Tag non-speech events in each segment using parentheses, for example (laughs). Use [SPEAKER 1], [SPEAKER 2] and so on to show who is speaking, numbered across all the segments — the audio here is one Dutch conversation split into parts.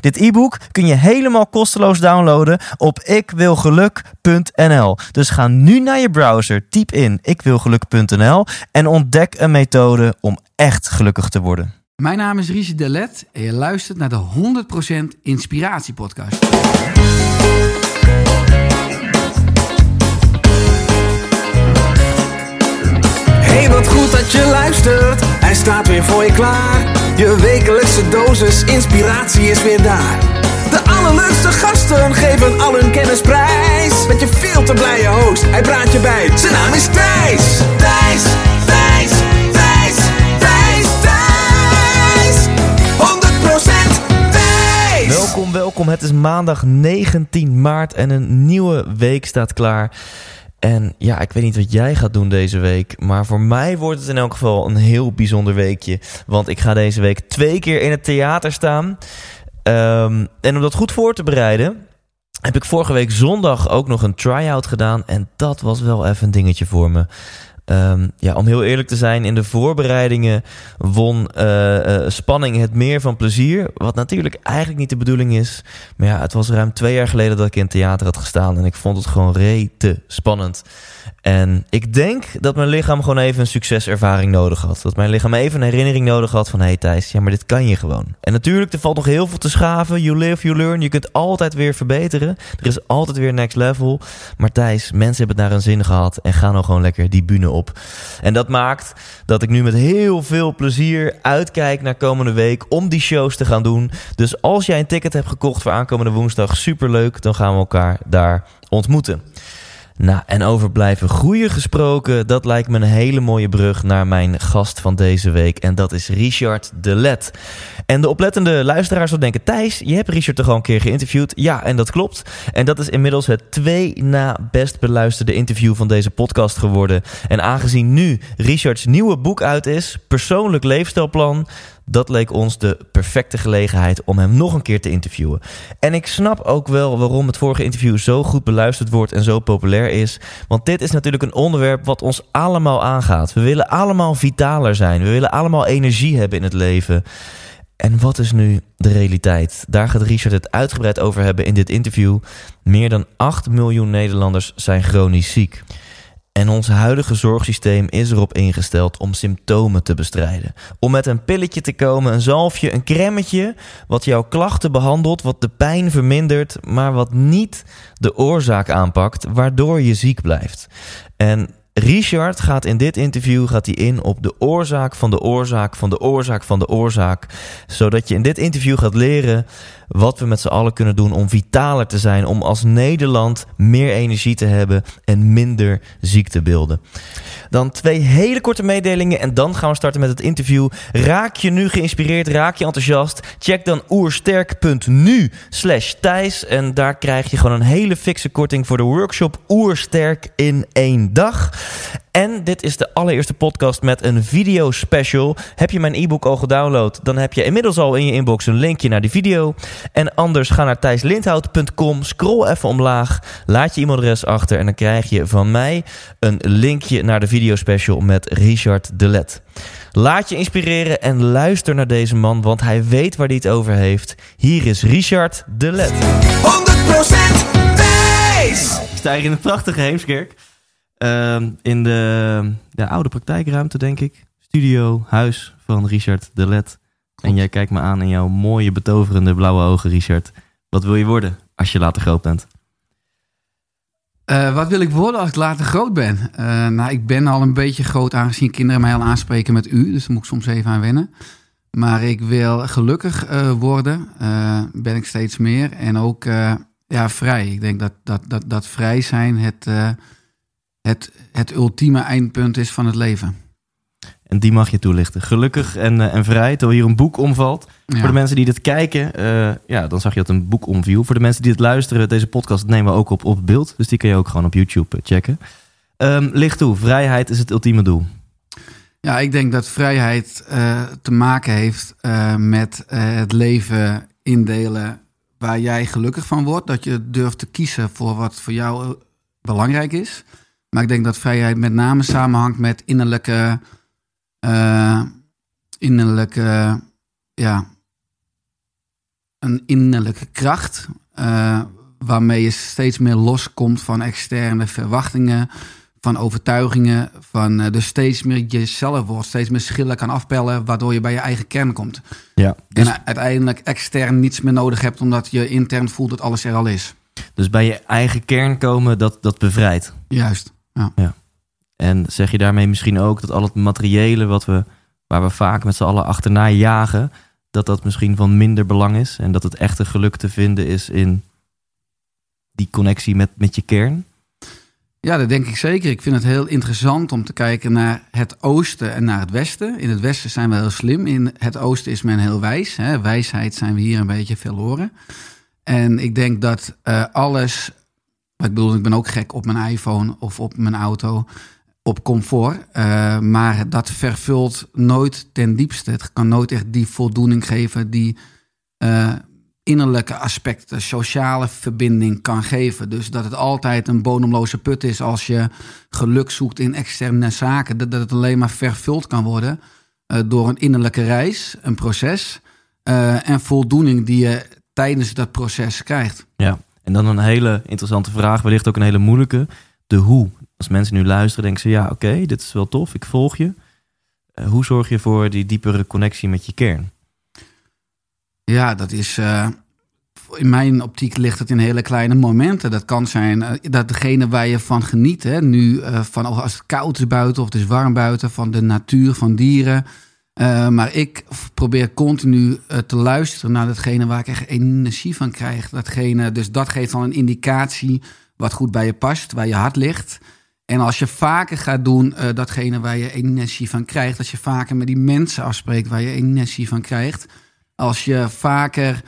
[SPEAKER 1] Dit e-book kun je helemaal kosteloos downloaden op ikwilgeluk.nl. Dus ga nu naar je browser, typ in ikwilgeluk.nl en ontdek een methode om echt gelukkig te worden.
[SPEAKER 2] Mijn naam is Richie Delet en je luistert naar de 100% Inspiratie Podcast.
[SPEAKER 3] Hey, wat goed dat je luistert. Hij staat weer voor je klaar. Je wekelijkse dosis inspiratie is weer daar. De allerleukste gasten geven al hun kennis prijs. Met je veel te blije host, hij praat je bij. Zijn naam is Thijs. Thijs, Thijs, Thijs, Thijs, Thijs. 100% Thijs.
[SPEAKER 1] Welkom, welkom. Het is maandag 19 maart en een nieuwe week staat klaar. En ja, ik weet niet wat jij gaat doen deze week. Maar voor mij wordt het in elk geval een heel bijzonder weekje. Want ik ga deze week twee keer in het theater staan. Ehm, en om dat goed voor te bereiden, heb ik vorige week zondag ook nog een try-out gedaan. En dat was wel even een dingetje voor me. Ehm, ja, om heel eerlijk te zijn, in de voorbereidingen won eh, eh, spanning het meer van plezier. Wat natuurlijk eigenlijk niet de bedoeling is. Maar ja, het was ruim twee jaar geleden dat ik in theater had gestaan. En ik vond het gewoon rete spannend. En ik denk dat mijn lichaam gewoon even een succeservaring nodig had. Dat mijn lichaam even een herinnering nodig had van... hé hey Thijs, ja, maar dit kan je gewoon. En natuurlijk, er valt nog heel veel te schaven. You live, you learn. Je kunt altijd weer verbeteren. Er is altijd weer next level. Maar Thijs, mensen hebben het naar hun zin gehad... en gaan nou gewoon lekker die bühne op. En dat maakt dat ik nu met heel veel plezier uitkijk naar komende week... om die shows te gaan doen. Dus als jij een ticket hebt gekocht voor aankomende woensdag... superleuk, dan gaan we elkaar daar ontmoeten. Nou, en over blijven groeien gesproken, dat lijkt me een hele mooie brug naar mijn gast van deze week. En dat is Richard de Let. En de oplettende luisteraars zullen denken: Thijs, je hebt Richard toch al een keer geïnterviewd? Ja, en dat klopt. En dat is inmiddels het twee na best beluisterde interview van deze podcast geworden. En aangezien nu Richards nieuwe boek uit is, Persoonlijk Leefstijlplan dat leek ons de perfecte gelegenheid om hem nog een keer te interviewen. En ik snap ook wel waarom het vorige interview zo goed beluisterd wordt en zo populair is. Want dit is natuurlijk een onderwerp wat ons allemaal aangaat. We willen allemaal vitaler zijn. We willen allemaal energie hebben in het leven. En wat is nu de realiteit? Daar gaat Richard het uitgebreid over hebben in dit interview. Meer dan 8 miljoen Nederlanders zijn chronisch ziek. En ons huidige zorgsysteem is erop ingesteld om symptomen te bestrijden. Om met een pilletje te komen, een zalfje, een cremmetje, wat jouw klachten behandelt, wat de pijn vermindert, maar wat niet de oorzaak aanpakt, waardoor je ziek blijft. En Richard gaat in dit interview gaat hij in op de oorzaak van de oorzaak van de oorzaak van de oorzaak. Zodat je in dit interview gaat leren wat we met z'n allen kunnen doen om vitaler te zijn. Om als Nederland meer energie te hebben en minder ziektebeelden. Dan twee hele korte mededelingen en dan gaan we starten met het interview. Raak je nu geïnspireerd, raak je enthousiast? Check dan oersterk.nu slash Thijs. En daar krijg je gewoon een hele fikse korting voor de workshop Oersterk in één dag. En dit is de allereerste podcast met een video special. Heb je mijn e-book al gedownload? Dan heb je inmiddels al in je inbox een linkje naar die video. En anders ga naar thijslindhout.com, scroll even omlaag, laat je e-mailadres achter en dan krijg je van mij een linkje naar de video special met Richard Delet. Laat je inspireren en luister naar deze man, want hij weet waar hij het over heeft. Hier is Richard Delet.
[SPEAKER 3] 100% Thijs.
[SPEAKER 1] Ik sta hier in een prachtige Heemskerk. Ehm, in de, de oude praktijkruimte, denk ik. Studio, huis van Richard de Let. En jij kijkt me aan in jouw mooie, betoverende blauwe ogen, Richard. Wat wil je worden als je later groot bent?
[SPEAKER 2] Uh, wat wil ik worden als ik later groot ben? Uh, nou, ik ben al een beetje groot aangezien kinderen mij al aanspreken met u. Dus daar moet ik soms even aan wennen. Maar ik wil gelukkig uh, worden. ben ik steeds meer. En ook ja, vrij. Ik denk dat, dat, dat, dat vrij zijn het het, het ultieme eindpunt is van het leven.
[SPEAKER 1] En die mag je toelichten. Gelukkig en, eh, en vrij, terwijl hier een boek omvalt.
[SPEAKER 2] Ja.
[SPEAKER 1] Voor de mensen die dit kijken, eh, ja, dan zag je dat een boek omviel. Voor de mensen die het luisteren, deze podcast nemen we ook op, op beeld. Dus die kun je ook gewoon op YouTube eh, checken. Ehm licht toe, vrijheid is het ultieme doel.
[SPEAKER 2] Ja, ik denk dat vrijheid te maken heeft met het leven indelen waar jij gelukkig van wordt. Dat je durft te kiezen voor wat voor jou belangrijk is. Maar ik denk dat vrijheid met name samenhangt met innerlijke, eh, innerlijke, ja, een innerlijke kracht. eh, waarmee je steeds meer loskomt van externe verwachtingen van overtuigingen, van uh, dus steeds meer jezelf wordt, steeds meer schillen kan afpellen, waardoor je bij je eigen kern komt.
[SPEAKER 1] Ja,
[SPEAKER 2] En uiteindelijk extern niets meer nodig hebt, omdat je intern voelt dat alles er al is.
[SPEAKER 1] dus bij je eigen kern komen, dat, dat bevrijdt.
[SPEAKER 2] Juist. Ja.
[SPEAKER 1] En zeg je daarmee misschien ook dat al het materiële wat we, waar we vaak met z'n allen achterna jagen, dat dat misschien van minder belang is en dat het echte geluk te vinden is in die connectie met, met je kern?
[SPEAKER 2] Ja, dat denk ik zeker. Ik vind het heel interessant om te kijken naar het oosten en naar het westen. In het westen zijn we heel slim. In het oosten is men heel wijs. Hè. Wijsheid zijn we hier een beetje verloren. En ik denk dat eh, alles. Ik bedoel, ik ben ook gek op mijn iPhone of op mijn auto. Op comfort. Eh, maar dat vervult nooit ten diepste. Het kan nooit echt die voldoening geven die. eh, innerlijke aspecten, sociale verbinding kan geven. Dus dat het altijd een bodemloze put is als je geluk zoekt in externe zaken. Dat, dat het alleen maar vervuld kan worden eh, door een innerlijke reis, een proces en voldoening die je tijdens dat proces krijgt.
[SPEAKER 1] Ja, en dan een hele interessante vraag, wellicht ook een hele moeilijke. De hoe. Als mensen nu luisteren, denken ze, ja, oké, dit is wel tof, ik volg je. Eh, hoe zorg je voor die diepere connectie met je kern?
[SPEAKER 2] Ja, dat is. eh, in mijn optiek ligt het in hele kleine momenten. Dat kan zijn eh, dat degene waar je van geniet, hè, nu van als het koud is buiten of het is warm buiten, van de natuur, van dieren. Eh, maar ik probeer continu eh, te luisteren naar datgene waar ik echt energie van krijg. Datgene, dus dat geeft dan een indicatie wat goed bij je past, waar je hart ligt. En als je vaker gaat doen eh, datgene waar je energie van krijgt, als je vaker met die mensen afspreekt waar je energie van krijgt, als je vaker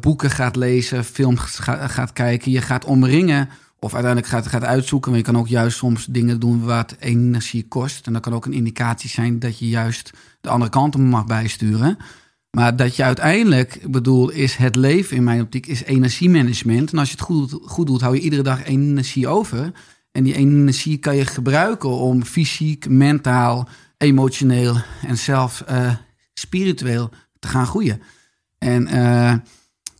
[SPEAKER 2] boeken gaat lezen, films ga- gaat kijken, je gaat omringen of uiteindelijk gaat, gaat uitzoeken. Maar je kan ook juist soms dingen doen wat energie kost. En dat kan ook een indicatie zijn dat je juist de andere kant op mag bijsturen. Maar dat je uiteindelijk, ik bedoel, is het leven in mijn optiek, is energiemanagement. En als je het goed, doet, hou je iedere dag energie over. En die energie kan je gebruiken om fysiek, mentaal, emotioneel en zelfs eh, spiritueel te gaan groeien. En eh,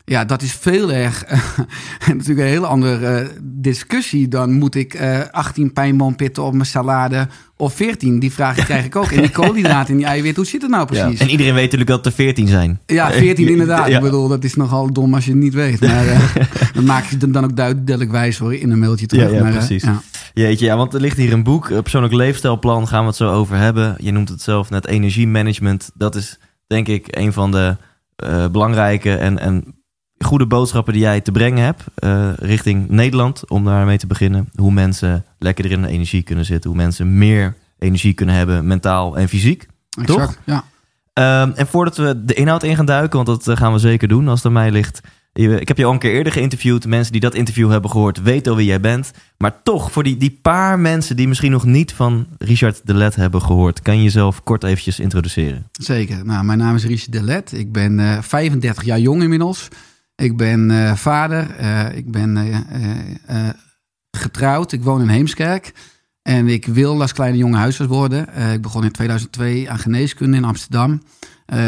[SPEAKER 2] ja, dat is veel erg. (laughs) natuurlijk een hele andere eh, discussie. Dan moet ik eh 18 pijnboompitten op mijn salade of 14. Die vraag krijg ik ook. En die koolhydraten en die eiwit, hoe zit het nou precies?
[SPEAKER 1] En iedereen weet natuurlijk dat er 14 zijn.
[SPEAKER 2] Ja, 14 (laughs) inderdaad.
[SPEAKER 1] Ja.
[SPEAKER 2] Ik bedoel, dat is nogal dom als je het niet weet. Maar eh, (laughs) dan maak je het dan ook duidelijk wijs hoor, in een mailtje terug.
[SPEAKER 1] Ja, ja,
[SPEAKER 2] maar, eh,
[SPEAKER 1] precies.
[SPEAKER 2] ja.
[SPEAKER 1] Jeetje, ja, want er ligt hier een boek, een persoonlijk leefstijlplan, gaan we het zo over hebben. Je noemt het zelf net energiemanagement. Dat is denk ik een van de eh, belangrijke en, en goede boodschappen die jij te brengen hebt eh, richting Nederland. Om daarmee te beginnen. Hoe mensen lekkerder in de energie kunnen zitten. Hoe mensen meer energie kunnen hebben, mentaal en fysiek.
[SPEAKER 2] Exact, ja.
[SPEAKER 1] Ehm, en voordat we de inhoud in gaan duiken, want dat eh, gaan we zeker doen als het aan mij ligt. Ik heb je al een keer eerder geïnterviewd. Mensen die dat interview hebben gehoord weten al wie jij bent. Maar toch, voor die, die paar mensen die misschien nog niet van Richard de Let hebben gehoord, kan je jezelf kort eventjes introduceren.
[SPEAKER 2] Zeker. Nou, mijn naam is Richard Delet. Ik ben eh 35 jaar jong inmiddels. Ik ben eh, vader. Eh, ik ben eh, getrouwd. Ik woon in Heemskerk. En ik wil als kleine jonge huisarts worden. Ik begon in 2002 aan geneeskunde in Amsterdam.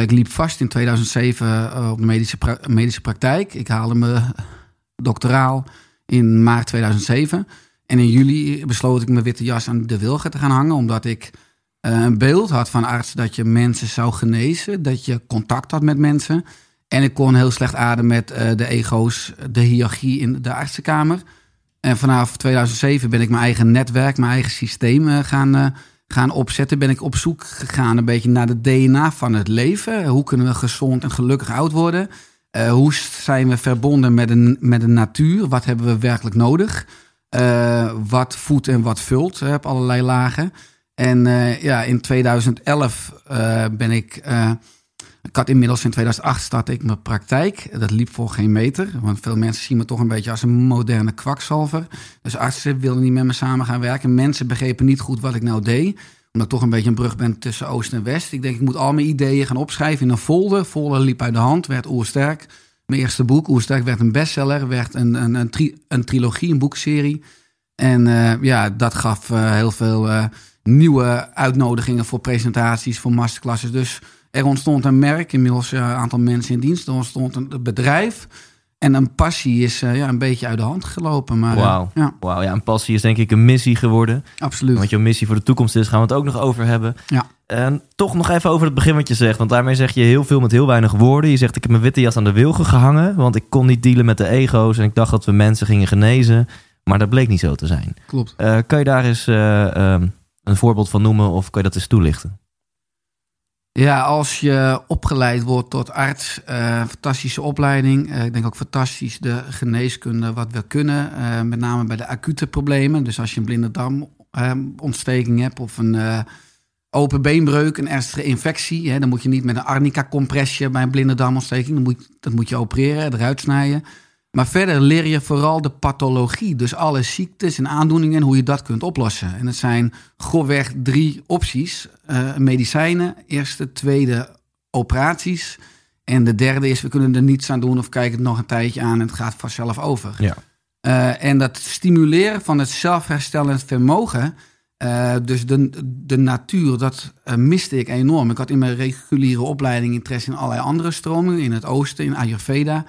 [SPEAKER 2] Ik liep vast in 2007 eh, op de medische, medische praktijk. Ik haalde me doctoraal in maart 2007. En in juli besloot ik mijn witte jas aan de wilgen te gaan hangen. Omdat ik een beeld had van arts dat je mensen zou genezen. Dat je contact had met mensen. En ik kon heel slecht ademen met eh, de ego's, de hiërarchie in de artsenkamer. En vanaf 2007 ben ik mijn eigen netwerk, mijn eigen systeem eh, gaan, eh, gaan opzetten. Ben ik op zoek gegaan een beetje naar de DNA van het leven. Hoe kunnen we gezond en gelukkig oud worden? Hoe zijn we verbonden met de, met de natuur? Wat hebben we werkelijk nodig? Wat voedt en wat vult op allerlei lagen. En ja, in 2011 eh, ben ik. Ik had inmiddels in 2008 startte ik mijn praktijk. Dat liep voor geen meter. Want veel mensen zien me toch een beetje als een moderne kwakzalver. Dus artsen wilden niet met me samen gaan werken. Mensen begrepen niet goed wat ik nou deed. Omdat ik toch een beetje een brug ben tussen Oost en West. Ik denk, ik moet al mijn ideeën gaan opschrijven in een folder. Folder liep uit de hand, werd oersterk. Mijn eerste boek, Oersterk, werd een bestseller. Werd een, een, een, tri- een trilogie, een boekserie. En eh, ja, dat gaf eh, heel veel eh, nieuwe uitnodigingen voor presentaties, voor masterclasses. Dus er ontstond een merk, inmiddels eh, een aantal mensen in dienst. Er ontstond een bedrijf. En een passie is eh, ja, een beetje uit de hand gelopen. Maar eh,
[SPEAKER 1] Wauw.
[SPEAKER 2] ja,
[SPEAKER 1] Wauw, ja, een passie is denk ik een missie geworden.
[SPEAKER 2] absoluut.
[SPEAKER 1] Wat jouw missie voor de toekomst is, gaan we het ook nog over hebben.
[SPEAKER 2] Ja.
[SPEAKER 1] En toch nog even over het begin wat je zegt. Want daarmee zeg je heel veel met heel weinig woorden. Je zegt, ik heb mijn witte jas aan de wilgen gehangen. Want ik kon niet dealen met de ego's. En ik dacht dat we mensen gingen genezen. Maar dat bleek niet zo te zijn.
[SPEAKER 2] Klopt.
[SPEAKER 1] Kan je daar eens eh, ehm, een voorbeeld van noemen? Of kan je dat eens toelichten?
[SPEAKER 2] Ja, als je opgeleid wordt tot arts, eh, fantastische opleiding. Eh, ik denk ook fantastisch de geneeskunde wat we kunnen. eh, met name bij de acute problemen. Dus als je een blinde darmontsteking hebt of een open beenbreuk, een ernstige infectie. Hè, dan moet je niet met een arnica-compressje bij een blinde darmontsteking. Dan moet, dat moet je opereren, eruit snijden. Maar verder leer je vooral de pathologie. Dus alle ziektes en aandoeningen en hoe je dat kunt oplossen. En het zijn grofweg drie opties. Eh, medicijnen, eerste, tweede operaties. En de derde is, we kunnen er niets aan doen of kijken het nog een tijdje aan en het gaat vanzelf over.
[SPEAKER 1] Ja.
[SPEAKER 2] Eh, en dat stimuleren van het zelfherstellend vermogen, eh, dus de, de natuur, dat miste ik enorm. Ik had in mijn reguliere opleiding interesse in allerlei andere stromingen, in het oosten, in Ayurveda.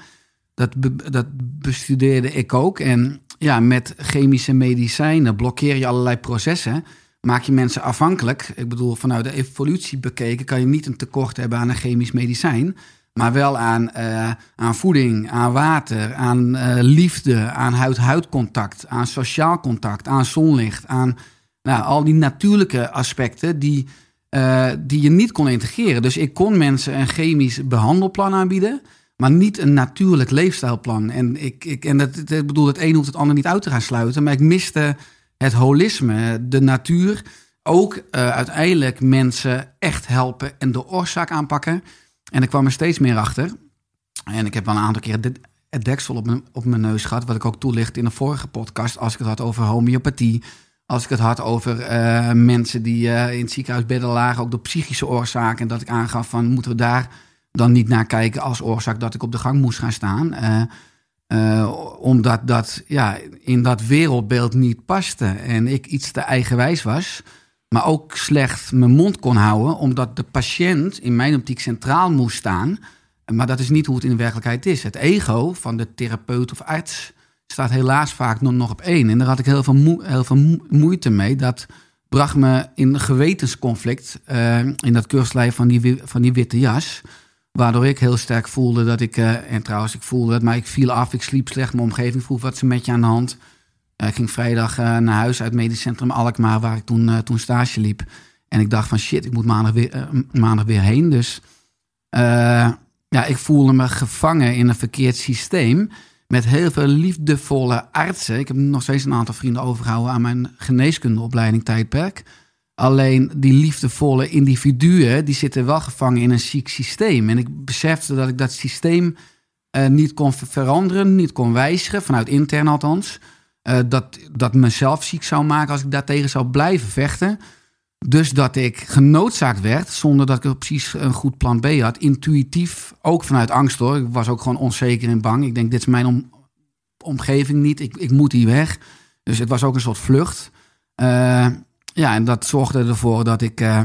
[SPEAKER 2] Dat, be- dat bestudeerde ik ook. En ja, met chemische medicijnen blokkeer je allerlei processen. Maak je mensen afhankelijk. Ik bedoel, vanuit de evolutie bekeken kan je niet een tekort hebben aan een chemisch medicijn. Maar wel aan, eh, aan voeding, aan water, aan eh, liefde, aan huid-huid-contact, aan sociaal contact, aan zonlicht, aan nou, al die natuurlijke aspecten die, eh, die je niet kon integreren. Dus ik kon mensen een chemisch behandelplan aanbieden, maar niet een natuurlijk leefstijlplan. En, ik, ik, en dat, bedoel, het een hoeft het ander niet uit te gaan sluiten, maar ik miste het holisme, de natuur. Ook eh, uiteindelijk mensen echt helpen en de oorzaak aanpakken. En ik kwam er steeds meer achter. En ik heb wel een aantal keer dit- het deksel op mijn, op mijn neus gehad, wat ik ook toelicht in een vorige podcast, als ik het had over homeopathie. Als ik het had over eh, mensen die eh, in het lagen, ook door psychische oorzaken. En dat ik aangaf van, moeten we daar dan niet naar kijken als oorzaak dat ik op de gang moest gaan staan. Eh, omdat dat ja, in dat wereldbeeld niet paste. En ik iets te eigenwijs was. Maar ook slecht mijn mond kon houden. Omdat de patiënt in mijn optiek centraal moest staan. Maar dat is niet hoe het in de werkelijkheid is. Het ego van de therapeut of arts staat helaas vaak nog, op één. En daar had ik heel veel, moe- heel veel moe- moeite mee. Dat bracht me in een gewetensconflict. eh, in dat keurslijf van die, van die witte jas. Waardoor ik heel sterk voelde dat ik... eh, en trouwens, ik voelde het, maar ik viel af. Ik sliep slecht. Mijn omgeving vroeg wat ze met je aan de hand. Eh, ik ging vrijdag eh, naar huis uit medisch centrum Alkmaar... waar ik toen, toen stage liep. En ik dacht van shit, ik moet maandag weer, maandag weer heen. Dus ja, ik voelde me gevangen in een verkeerd systeem... met heel veel liefdevolle artsen. Ik heb nog steeds een aantal vrienden overgehouden... aan mijn geneeskundeopleiding tijdperk... Alleen die liefdevolle individuen, die zitten wel gevangen in een ziek systeem. En ik besefte dat ik dat systeem eh, niet kon ver- veranderen, niet kon wijzigen, vanuit intern althans. Eh, dat, dat mezelf ziek zou maken als ik daartegen zou blijven vechten. Dus dat ik genoodzaakt werd, zonder dat ik precies een goed plan B had. Intuïtief, ook vanuit angst hoor. Ik was ook gewoon onzeker en bang. Ik denk, dit is mijn om- omgeving niet. Ik, ik moet hier weg. Dus het was ook een soort vlucht. Eh, ja, en dat zorgde ervoor dat ik eh,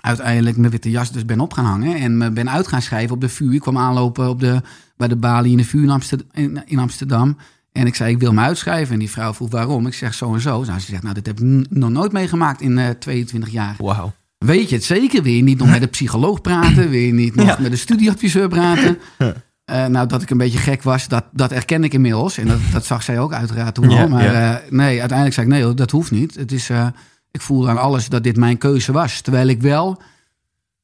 [SPEAKER 2] uiteindelijk mijn witte jas dus ben op gaan hangen. En me ben uit gaan schrijven op de VU. Ik kwam aanlopen op de, bij de balie in de VU in Amsterdam, in, in Amsterdam. En ik zei, ik wil me uitschrijven. En die vrouw vroeg waarom. Ik zeg zo en zo. Nou, ze zegt, nou, dit heb ik nog nooit meegemaakt in eh 22 jaar.
[SPEAKER 1] Wauw.
[SPEAKER 2] Weet je het zeker? Wil je niet nog met de psycholoog praten? Wil je niet nog
[SPEAKER 1] Ja.
[SPEAKER 2] met de studieadviseur praten? (laughs) Eh, nou, dat ik een beetje gek was, dat, dat erken ik inmiddels. En dat, dat zag zij ook uiteraard toen
[SPEAKER 1] Ja.
[SPEAKER 2] Maar
[SPEAKER 1] ja.
[SPEAKER 2] nee, uiteindelijk zei ik, nee, dat hoeft niet. Het is, ik voelde aan alles dat dit mijn keuze was. Terwijl ik wel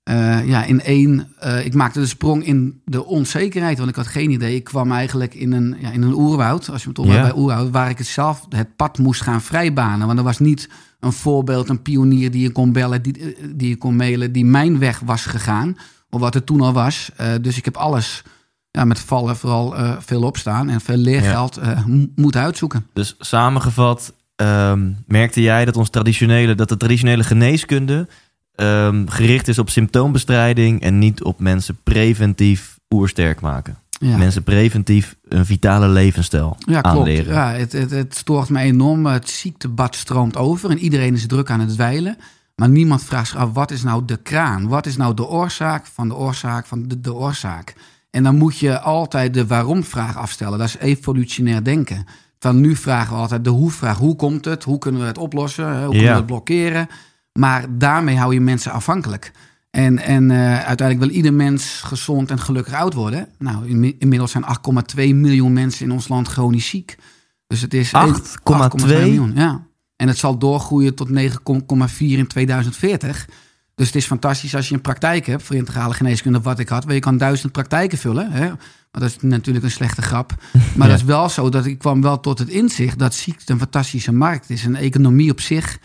[SPEAKER 2] eh, ja, in één, eh, ik maakte de sprong in de onzekerheid, want ik had geen idee. Ik kwam eigenlijk in een, ja, in een oerwoud, als je het op
[SPEAKER 1] Ja.
[SPEAKER 2] bij oerwoud, waar ik het zelf het pad moest gaan vrijbanen. Want er was niet een voorbeeld, een pionier die je kon bellen, die, eh, die je kon mailen, die mijn weg was gegaan, of wat het toen al was. Dus ik heb alles ja, met vallen vooral veel opstaan en veel leergeld eh, m- moeten uitzoeken.
[SPEAKER 1] Dus samengevat, ehm, merkte jij dat, ons traditionele, dat de traditionele geneeskunde ehm, gericht is op symptoombestrijding en niet op mensen preventief oersterk maken?
[SPEAKER 2] Ja.
[SPEAKER 1] Mensen preventief een vitale levensstijl
[SPEAKER 2] Ja, klopt. Ja, het, het, het stoort me enorm. Het ziektebad stroomt over en iedereen is druk aan het dweilen. Maar niemand vraagt zich af, wat is nou de kraan? Wat is nou de oorzaak van de oorzaak van de, de oorzaak? En dan moet je altijd de waarom-vraag afstellen. Dat is evolutionair denken. Van nu vragen we altijd de hoe-vraag. Hoe komt het? Hoe kunnen we het oplossen? Hoe kunnen
[SPEAKER 1] Ja.
[SPEAKER 2] we het blokkeren? Maar daarmee hou je mensen afhankelijk. En, en eh, uiteindelijk wil ieder mens gezond en gelukkig oud worden. Nou, inmi- inmiddels zijn 8,2 miljoen mensen in ons land chronisch ziek. Dus het is
[SPEAKER 1] 8,2?
[SPEAKER 2] miljoen. Ja. En het zal doorgroeien tot 9,4 in 2040. Dus het is fantastisch als je een praktijk hebt voor integrale geneeskunde, wat ik had, waar je kan duizend praktijken vullen. Hè? Maar dat is natuurlijk een slechte grap. (laughs) Maar
[SPEAKER 1] Ja.
[SPEAKER 2] dat is wel zo dat ik kwam wel tot het inzicht dat ziekte een fantastische markt is. Een economie op zich.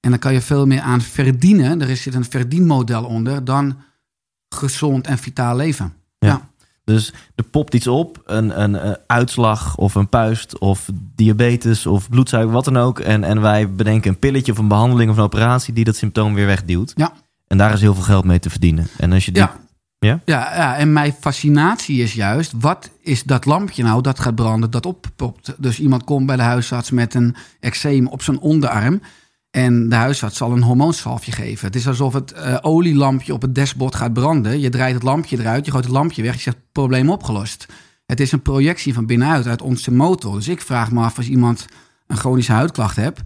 [SPEAKER 2] En dan kan je veel meer aan verdienen. Er zit een verdienmodel onder dan gezond en vitaal leven.
[SPEAKER 1] Ja. Dus er popt iets op, een, een, eh, uitslag of een puist of diabetes of bloedsuiker, wat dan ook. En, en wij bedenken een pilletje of een behandeling of een operatie die dat symptoom weer wegduwt.
[SPEAKER 2] Ja.
[SPEAKER 1] En daar is heel veel geld mee te verdienen. En als je die,
[SPEAKER 2] Ja.
[SPEAKER 1] Ja?
[SPEAKER 2] Ja, ja, en mijn fascinatie is juist, wat is dat lampje nou dat gaat branden, dat oppopt? Dus iemand komt bij de huisarts met een eczeem op zijn onderarm en de huisarts zal een hormoonsalfje geven. Het is alsof het eh, olielampje op het dashboard gaat branden. Je draait het lampje eruit, je gooit het lampje weg, je zegt probleem opgelost. Het is een projectie van binnenuit, uit onze motor. Dus ik vraag me af als iemand een chronische huidklacht hebt,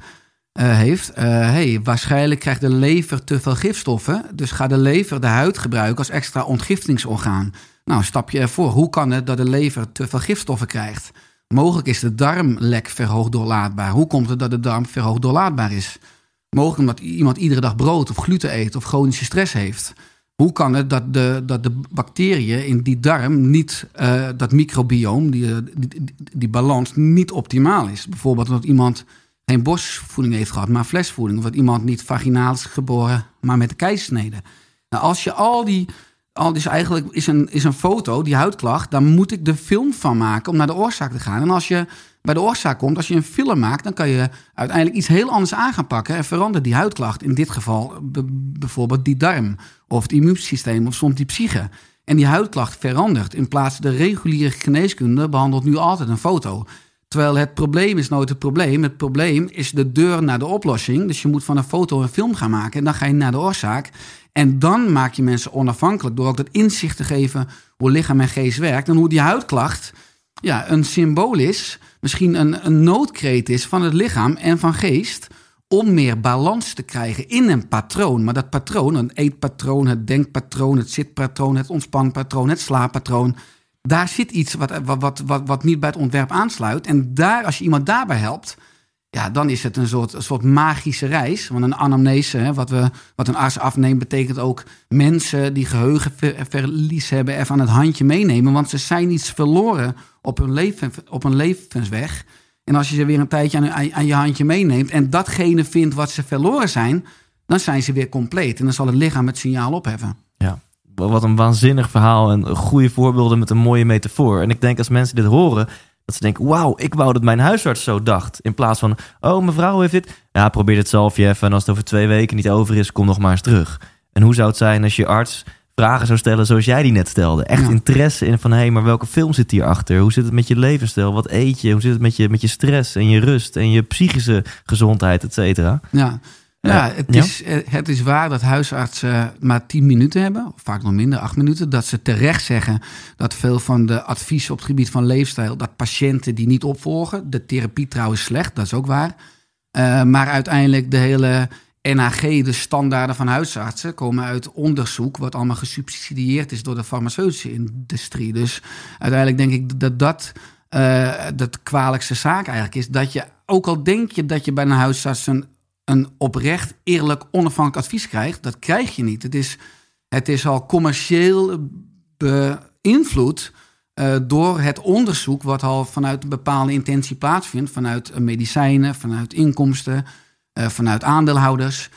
[SPEAKER 2] eh, heeft. eh, hey, waarschijnlijk krijgt de lever te veel gifstoffen. Dus gaat de lever de huid gebruiken als extra ontgiftingsorgaan. Nou, stap je ervoor. Hoe kan het dat de lever te veel gifstoffen krijgt? Mogelijk is de darmlek verhoogd doorlaatbaar. Hoe komt het dat de darm verhoogd doorlaatbaar is? Mogelijk omdat iemand iedere dag brood of gluten eet of chronische stress heeft. Hoe kan het dat de, dat de bacteriën in die darm niet, eh, dat microbioom, die, die, die, die balans niet optimaal is? Bijvoorbeeld omdat iemand geen borstvoeding heeft gehad, maar flesvoeding. Of dat iemand niet vaginaal is geboren, maar met de keizersnede. Nou, als je al die, al dus eigenlijk is een, is een foto, die huidklacht, dan moet ik de film van maken om naar de oorzaak te gaan. En als je bij de oorzaak komt, als je een film maakt, dan kan je uiteindelijk iets heel anders aan gaan pakken en verandert die huidklacht. In dit geval bijvoorbeeld die darm, of het immuunsysteem, of soms die psyche. En die huidklacht verandert. In plaats de reguliere geneeskunde behandelt nu altijd een foto. Terwijl het probleem is nooit het probleem. Het probleem is de deur naar de oplossing. Dus je moet van een foto een film gaan maken. En dan ga je naar de oorzaak. En dan maak je mensen onafhankelijk. Door ook dat inzicht te geven hoe lichaam en geest werkt. En hoe die huidklacht ja, een symbool is. Misschien een, een noodkreet is van het lichaam en van geest. Om meer balans te krijgen in een patroon. Maar dat patroon, een eetpatroon, het denkpatroon, het zitpatroon, het ontspanpatroon, het slaappatroon daar zit iets wat, wat, wat, wat, niet bij het ontwerp aansluit. En daar, als je iemand daarbij helpt, ja, dan is het een soort, een soort magische reis. Want een anamnese, hè, wat, we, wat een arts afneemt, betekent ook mensen die geheugenverlies hebben even aan het handje meenemen. Want ze zijn iets verloren op hun, leven, op hun levensweg. En als je ze weer een tijdje aan, aan je handje meeneemt en datgene vindt wat ze verloren zijn, dan zijn ze weer compleet. En dan zal het lichaam het signaal opheffen.
[SPEAKER 1] Ja, wat een waanzinnig verhaal en goede voorbeelden met een mooie metafoor. En ik denk als mensen dit horen, dat ze denken, wauw, ik wou dat mijn huisarts zo dacht. In plaats van, oh, mevrouw heeft dit. Ja, probeer het zelf je even en als het over twee weken niet over is, kom nog maar eens terug. En hoe zou het zijn als je arts vragen zou stellen zoals jij die net stelde? Echt
[SPEAKER 2] Ja.
[SPEAKER 1] interesse in van, hé, hey, maar welke film zit hierachter? Hoe zit het met je levensstijl? Wat eet je? Hoe zit het met je, met je stress en je rust en je psychische gezondheid, et cetera?
[SPEAKER 2] Ja,
[SPEAKER 1] Ja.
[SPEAKER 2] ja, het,
[SPEAKER 1] Ja.
[SPEAKER 2] Is, eh, het is waar dat huisartsen maar 10 minuten hebben, of vaak nog minder, 8 minuten. Dat ze terecht zeggen dat veel van de adviezen op het gebied van leefstijl, dat patiënten die niet opvolgen. De therapie trouwens slecht, dat is ook waar. Eh, maar uiteindelijk de hele NHG, de standaarden van huisartsen, komen uit onderzoek wat allemaal gesubsidieerd is door de farmaceutische industrie. Dus uiteindelijk denk ik dat dat eh de kwalijkste zaak eigenlijk is. Dat je, ook al denk je dat je bij een huisarts een, een oprecht, eerlijk, onafhankelijk advies krijgt, dat krijg je niet. Het is Het is al commercieel beïnvloed uh, door het onderzoek wat al vanuit een bepaalde intentie plaatsvindt. Vanuit medicijnen, vanuit inkomsten, uh, vanuit aandeelhouders.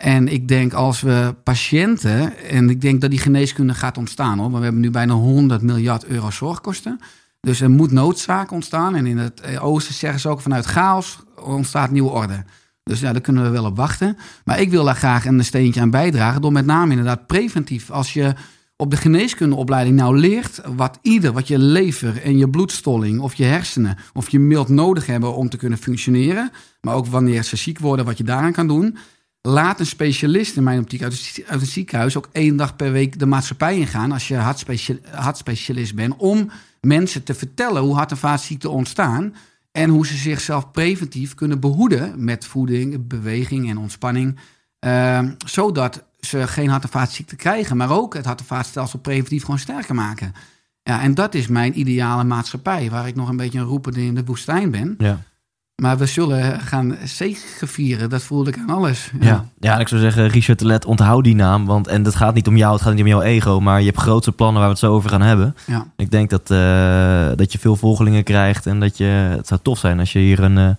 [SPEAKER 2] En ik denk als we patiënten, en ik denk dat die geneeskunde gaat ontstaan hoor, we hebben nu bijna 100 miljard euro zorgkosten. Dus er moet noodzaak ontstaan. En in het oosten zeggen ze ook vanuit chaos ontstaat nieuwe orde. Dus ja, daar kunnen we wel op wachten. Maar ik wil daar graag een steentje aan bijdragen door met name inderdaad preventief. Als je op de geneeskundeopleiding nou leert wat ieder, wat je lever en je bloedstolling of je hersenen of je mild nodig hebben om te kunnen functioneren, maar ook wanneer ze ziek worden, wat je daaraan kan doen. Laat een specialist in mijn optiek uit het, ziekenhuis ook één dag per week de maatschappij ingaan als je hartspecialist bent, om mensen te vertellen hoe hart- en vaatziekten ontstaan en hoe ze zichzelf preventief kunnen behoeden met voeding, beweging en ontspanning. Uh, zodat ze geen hart- en krijgen, maar ook het hart- en preventief gewoon sterker maken. Ja, en dat is mijn ideale maatschappij, waar ik nog een beetje een roepende in de woestijn ben.
[SPEAKER 1] Ja.
[SPEAKER 2] Maar we zullen gaan vieren. dat voelde ik aan alles.
[SPEAKER 1] Ja, ja. ja ik zou zeggen, Richard Let, onthoud die naam. Want, en het gaat niet om jou, het gaat niet om jouw ego, maar je hebt grootste plannen waar we het zo over gaan hebben.
[SPEAKER 2] Ja.
[SPEAKER 1] Ik denk dat, uh, dat je veel volgelingen krijgt en dat je, het zou tof zijn als je hier een, uh,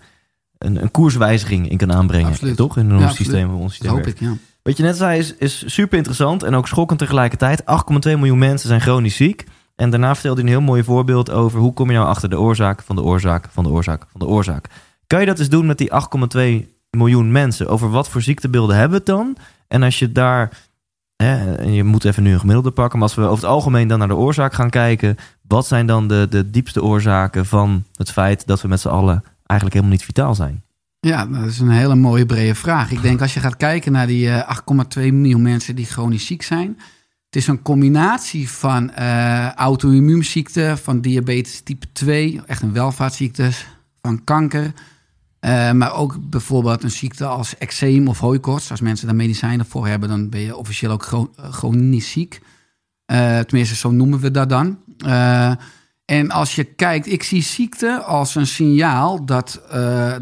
[SPEAKER 1] een, een koerswijziging in kan aanbrengen.
[SPEAKER 2] Absoluut.
[SPEAKER 1] Toch? In ons systeem. Ons systeem
[SPEAKER 2] dat hoop ik, ja.
[SPEAKER 1] Wat je net zei is, is super interessant en ook schokkend tegelijkertijd. 8,2 miljoen mensen zijn chronisch ziek. En daarna vertelde hij een heel mooi voorbeeld over hoe kom je nou achter de oorzaak van de oorzaak van de oorzaak van de oorzaak. Kan je dat eens doen met die 8,2 miljoen mensen? Over wat voor ziektebeelden hebben we het dan? En als je daar, hè, en je moet even nu een gemiddelde pakken, maar als we over het algemeen dan naar de oorzaak gaan kijken, wat zijn dan de, de diepste oorzaken van het feit dat we met z'n allen eigenlijk helemaal niet vitaal zijn?
[SPEAKER 2] Ja, dat is een hele mooie brede vraag. Ik denk als je gaat kijken naar die 8,2 miljoen mensen die chronisch ziek zijn. Het is een combinatie van uh, auto-immuunziekten, van diabetes type 2, echt een welvaartsziekte, van kanker. Uh, maar ook bijvoorbeeld een ziekte als eczeem of hooikoorts. Als mensen daar medicijnen voor hebben, dan ben je officieel ook chronisch ziek. Uh, tenminste, zo noemen we dat dan. En als je kijkt, ik zie ziekte als een signaal dat,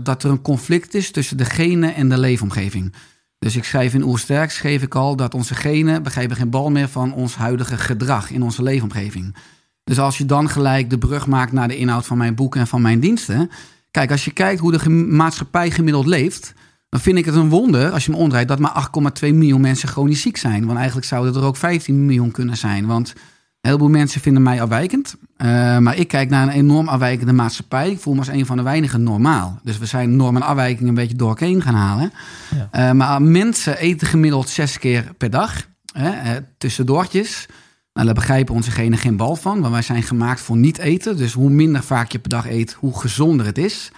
[SPEAKER 2] dat er een conflict is tussen de genen en de leefomgeving. Dus ik schrijf in Oersterk, schreef ik al, dat onze genen begrijpen geen bal meer van ons huidige gedrag in onze leefomgeving. Dus als je dan gelijk de brug maakt naar de inhoud van mijn boek en van mijn diensten. Kijk, als je kijkt hoe de maatschappij gemiddeld leeft, dan vind ik het een wonder als je me omdraait dat maar 8,2 miljoen mensen chronisch ziek zijn. Want eigenlijk zouden er ook 15 miljoen kunnen zijn. Want een heleboel mensen vinden mij afwijkend. Uh, maar ik kijk naar een enorm afwijkende maatschappij. Ik voel me als een van de weinigen normaal. Dus we zijn norm en afwijking een beetje door elkaar gaan halen. Ja. Uh, maar mensen eten gemiddeld zes keer per dag. Hè, uh, tussendoortjes. Nou, daar begrijpen onze genen geen bal van. Want wij zijn gemaakt voor niet eten. Dus hoe minder vaak je per dag eet, hoe gezonder het is.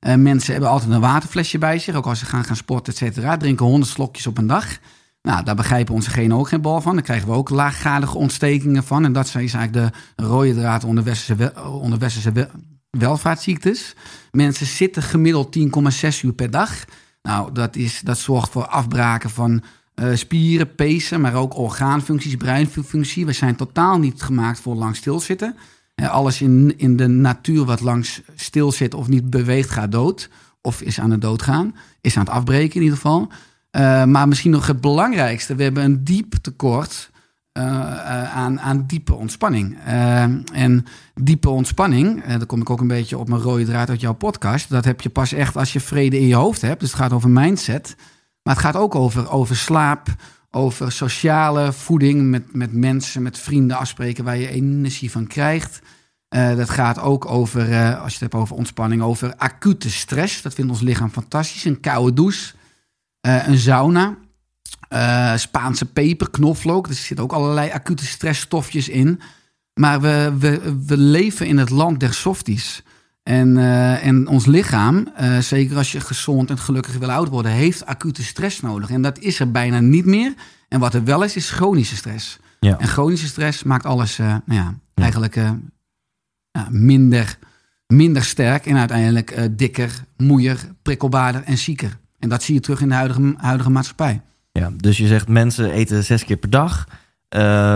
[SPEAKER 2] mensen hebben altijd een waterflesje bij zich. Ook als ze gaan gaan sporten, et cetera. Drinken honderd slokjes op een dag. Nou, daar begrijpen onze genen ook geen bal van. Daar krijgen we ook laaggradige ontstekingen van. En dat is eigenlijk de rode draad onder westerse, onder westerse welvaartsziektes. Mensen zitten gemiddeld 10,6 uur per dag. Nou, dat, is, dat zorgt voor afbraken van uh, spieren, pezen, maar ook orgaanfuncties, breinfunctie. We zijn totaal niet gemaakt voor lang stilzitten. Uh, alles in, in de natuur wat langs stil zit of niet beweegt, gaat dood. Of is aan het doodgaan. Is aan het afbreken in ieder geval. Uh, maar misschien nog het belangrijkste, we hebben een diep tekort aan, aan diepe ontspanning. en diepe ontspanning, daar kom ik ook een beetje op mijn rode draad uit jouw podcast. Dat heb je pas echt als je vrede in je hoofd hebt. Dus het gaat over mindset. Maar het gaat ook over, over slaap, over sociale voeding met, met mensen, met vrienden afspreken waar je energie van krijgt. dat gaat ook over, als je het hebt over ontspanning, over acute stress. Dat vindt ons lichaam fantastisch. Een koude douche. Uh, een sauna, Spaanse peper, knoflook. Er zitten ook allerlei acute stressstofjes in. Maar we, we, we leven in het land der softies. En, uh, en ons lichaam, zeker als je gezond en gelukkig wil oud worden, heeft acute stress nodig. En dat is er bijna niet meer. En wat er wel is, is chronische stress.
[SPEAKER 1] Ja.
[SPEAKER 2] En chronische stress maakt alles nou ja, ja. eigenlijk minder, minder sterk. En uiteindelijk dikker, moeier, prikkelbaarder en zieker. En dat zie je terug in de huidige, huidige maatschappij.
[SPEAKER 1] Ja, dus je zegt mensen eten zes keer per dag.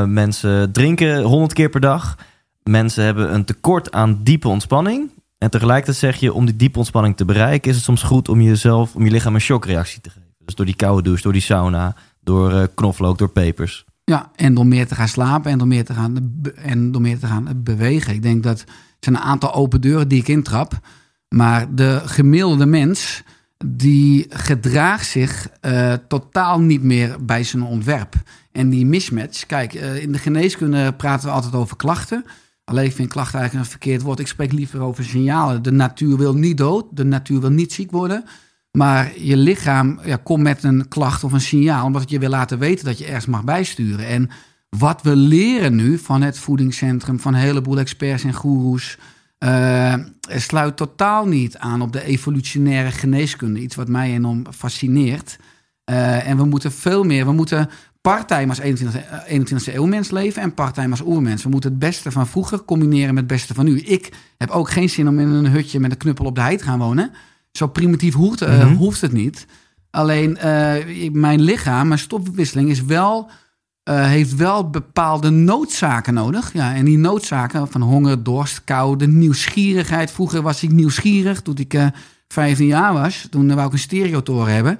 [SPEAKER 1] Mensen drinken honderd keer per dag. Mensen hebben een tekort aan diepe ontspanning. En tegelijkertijd zeg je, om die diepe ontspanning te bereiken... is het soms goed om jezelf, om je lichaam een shockreactie te geven. Dus door die koude douche, door die sauna, door uh, knoflook, door pepers.
[SPEAKER 2] Ja, en door meer te gaan slapen en door meer te gaan, en door meer te gaan bewegen. Ik denk dat zijn een aantal open deuren die ik intrap. Maar de gemiddelde mens die gedraagt zich totaal niet meer bij zijn ontwerp. En die mismatch, kijk, in de geneeskunde praten we altijd over klachten. Alleen ik vind klachten eigenlijk een verkeerd woord. Ik spreek liever over signalen. De natuur wil niet dood, de natuur wil niet ziek worden. Maar je lichaam ja, komt met een klacht of een signaal, omdat je wil laten weten dat je ergens mag bijsturen. En wat we leren nu van het voedingscentrum, van een heleboel experts en goeroes, uh, sluit totaal niet aan op de evolutionaire geneeskunde. Iets wat mij enorm fascineert. Uh, en we moeten veel meer, we moeten parttime als 21, 21e eeuw mens leven en parttime als oermens. We moeten het beste van vroeger combineren met het beste van nu. Ik heb ook geen zin om in een hutje met een knuppel op de hei te gaan wonen. Zo primitief hoeft, mm -hmm. hoeft het niet. Alleen uh, mijn lichaam, mijn stofwisseling is wel, uh, heeft wel bepaalde noodzaken nodig. Ja, en die noodzaken van honger, dorst, kou, de nieuwsgierigheid. Vroeger was ik nieuwsgierig toen ik 15 jaar was. Toen wou ik een stereotoren hebben.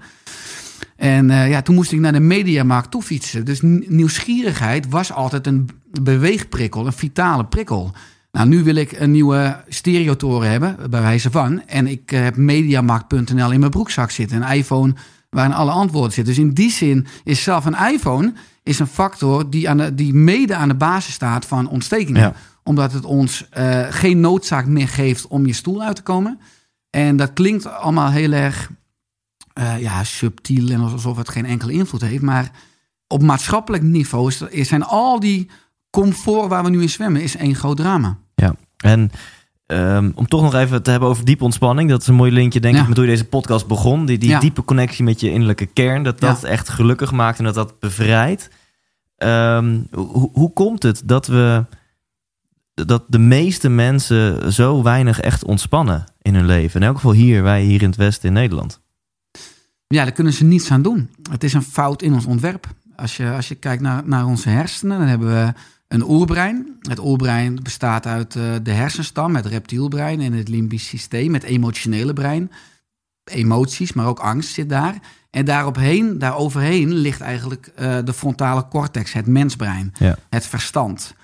[SPEAKER 2] En uh, ja, toen moest ik naar de mediamarkt toe fietsen. Dus nieuwsgierigheid was altijd een beweegprikkel, een vitale prikkel. Nou, nu wil ik een nieuwe stereotoren hebben, bij wijze van. En ik heb mediamarkt.nl in mijn broekzak zitten. Een iPhone waarin alle antwoorden zitten. Dus in die zin is zelf een iPhone is een factor die, aan de, die mede aan de basis staat van ontstekingen. Ja. Omdat het ons uh, geen noodzaak meer geeft om je stoel uit te komen. En dat klinkt allemaal heel erg uh, ja, subtiel en alsof het geen enkele invloed heeft. Maar op maatschappelijk niveau is, zijn al die comfort waar we nu in zwemmen, is één groot drama.
[SPEAKER 1] Ja, en um, om toch nog even te hebben over diepe ontspanning. Dat is een mooi linkje, denk ja. ik, met hoe je deze podcast begon. Die, die ja. diepe connectie met je innerlijke kern. Dat dat ja. echt gelukkig maakt en dat dat bevrijdt. Um, hoe, hoe komt het dat we dat de meeste mensen zo weinig echt ontspannen in hun leven? In elk geval hier, wij hier in het Westen in Nederland.
[SPEAKER 2] Ja, daar kunnen ze niets aan doen. Het is een fout in ons ontwerp. Als je, als je kijkt naar, naar onze hersenen, dan hebben we een oerbrein. Het oerbrein bestaat uit uh, de hersenstam, het reptielbrein en het limbisch systeem, het emotionele brein. Emoties, maar ook angst zit daar. En daaropheen, daaroverheen ligt eigenlijk uh, de frontale cortex, het mensbrein, ja. het verstand.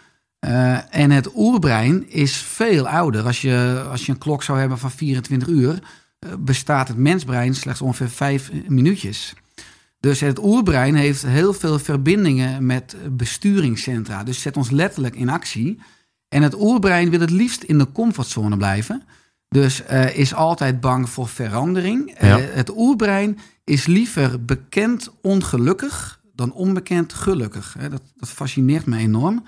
[SPEAKER 2] Uh, en het oerbrein is veel ouder. Als je, als je een klok zou hebben van 24 uur, bestaat het mensbrein slechts ongeveer vijf minuutjes. Dus het oerbrein heeft heel veel verbindingen met besturingscentra. Dus zet ons letterlijk in actie. En het oerbrein wil het liefst in de comfortzone blijven. Dus uh, is altijd bang voor verandering. Ja. Uh, het oerbrein is liever bekend ongelukkig dan onbekend gelukkig. Dat, dat fascineert me enorm.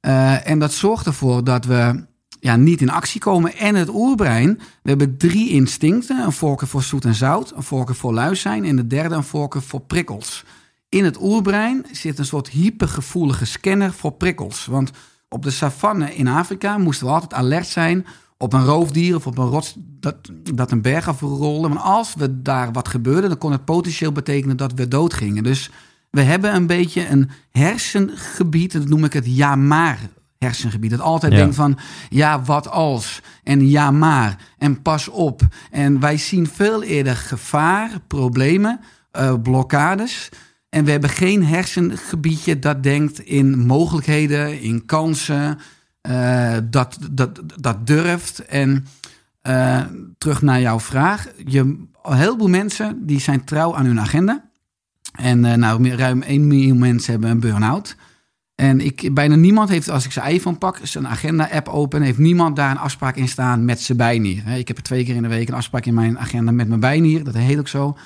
[SPEAKER 2] Uh, en dat zorgt ervoor dat we ja, niet in actie komen. En het oerbrein, we hebben drie instincten. Een voorkeur voor zoet en zout, een voorkeur voor luis zijn... en de derde een voorkeur voor prikkels. In het oerbrein zit een soort hypergevoelige scanner voor prikkels. Want op de savanne in Afrika moesten we altijd alert zijn... op een roofdier of op een rots dat, dat een berg afrolde. Want als we daar wat gebeurde, dan kon het potentieel betekenen dat we doodgingen. Dus we hebben een beetje een hersengebied, dat noem ik het ja-maar hersengebied. Dat altijd ja. denkt van, ja, wat als? En ja, maar. En pas op. En wij zien veel eerder gevaar, problemen, uh, blokkades. En we hebben geen hersengebiedje dat denkt in mogelijkheden, in kansen, uh, dat, dat, dat durft. En uh, terug naar jouw vraag. Je, een heleboel mensen die zijn trouw aan hun agenda. En nou, ruim 1 miljoen mensen hebben een burn-out. En ik, bijna niemand heeft, als ik zijn iPhone pak, zijn agenda-app open, heeft niemand daar een afspraak in staan met zijn bijnier. Ik heb er twee keer in de week een afspraak in mijn agenda met mijn bijnier. Dat heet ook zo.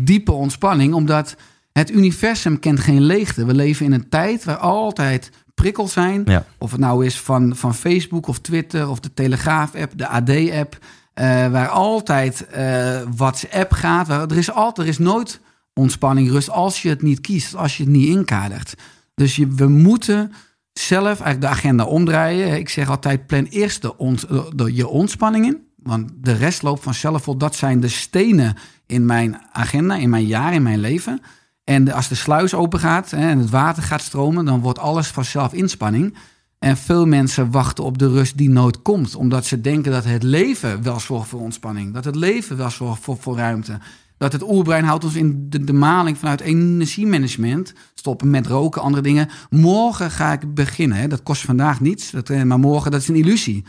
[SPEAKER 2] Diepe ontspanning, omdat het universum kent geen leegte. We leven in een tijd waar altijd prikkels zijn. Ja. Of het nou is van, van Facebook of Twitter of de Telegraaf-app, de AD-app. Uh, waar altijd uh, WhatsApp gaat. Waar, er, is altijd, er is nooit ontspanning, rust als je het niet kiest, als je het niet inkadert. Dus je, we moeten zelf eigenlijk de agenda omdraaien. Ik zeg altijd, plan eerst de, de, je ontspanningen. Want de rest loopt vanzelf op. Dat zijn de stenen in mijn agenda, in mijn jaar, in mijn leven. En als de sluis open gaat en het water gaat stromen, dan wordt alles vanzelf inspanning. En veel mensen wachten op de rust die nooit komt, omdat ze denken dat het leven wel zorgt voor ontspanning, dat het leven wel zorgt voor, voor ruimte. Dat het oerbrein houdt ons in de, de maling vanuit energiemanagement. Stoppen met roken, andere dingen. Morgen ga ik beginnen. Hè. Dat kost vandaag niets. Dat, eh, maar morgen, dat is een illusie.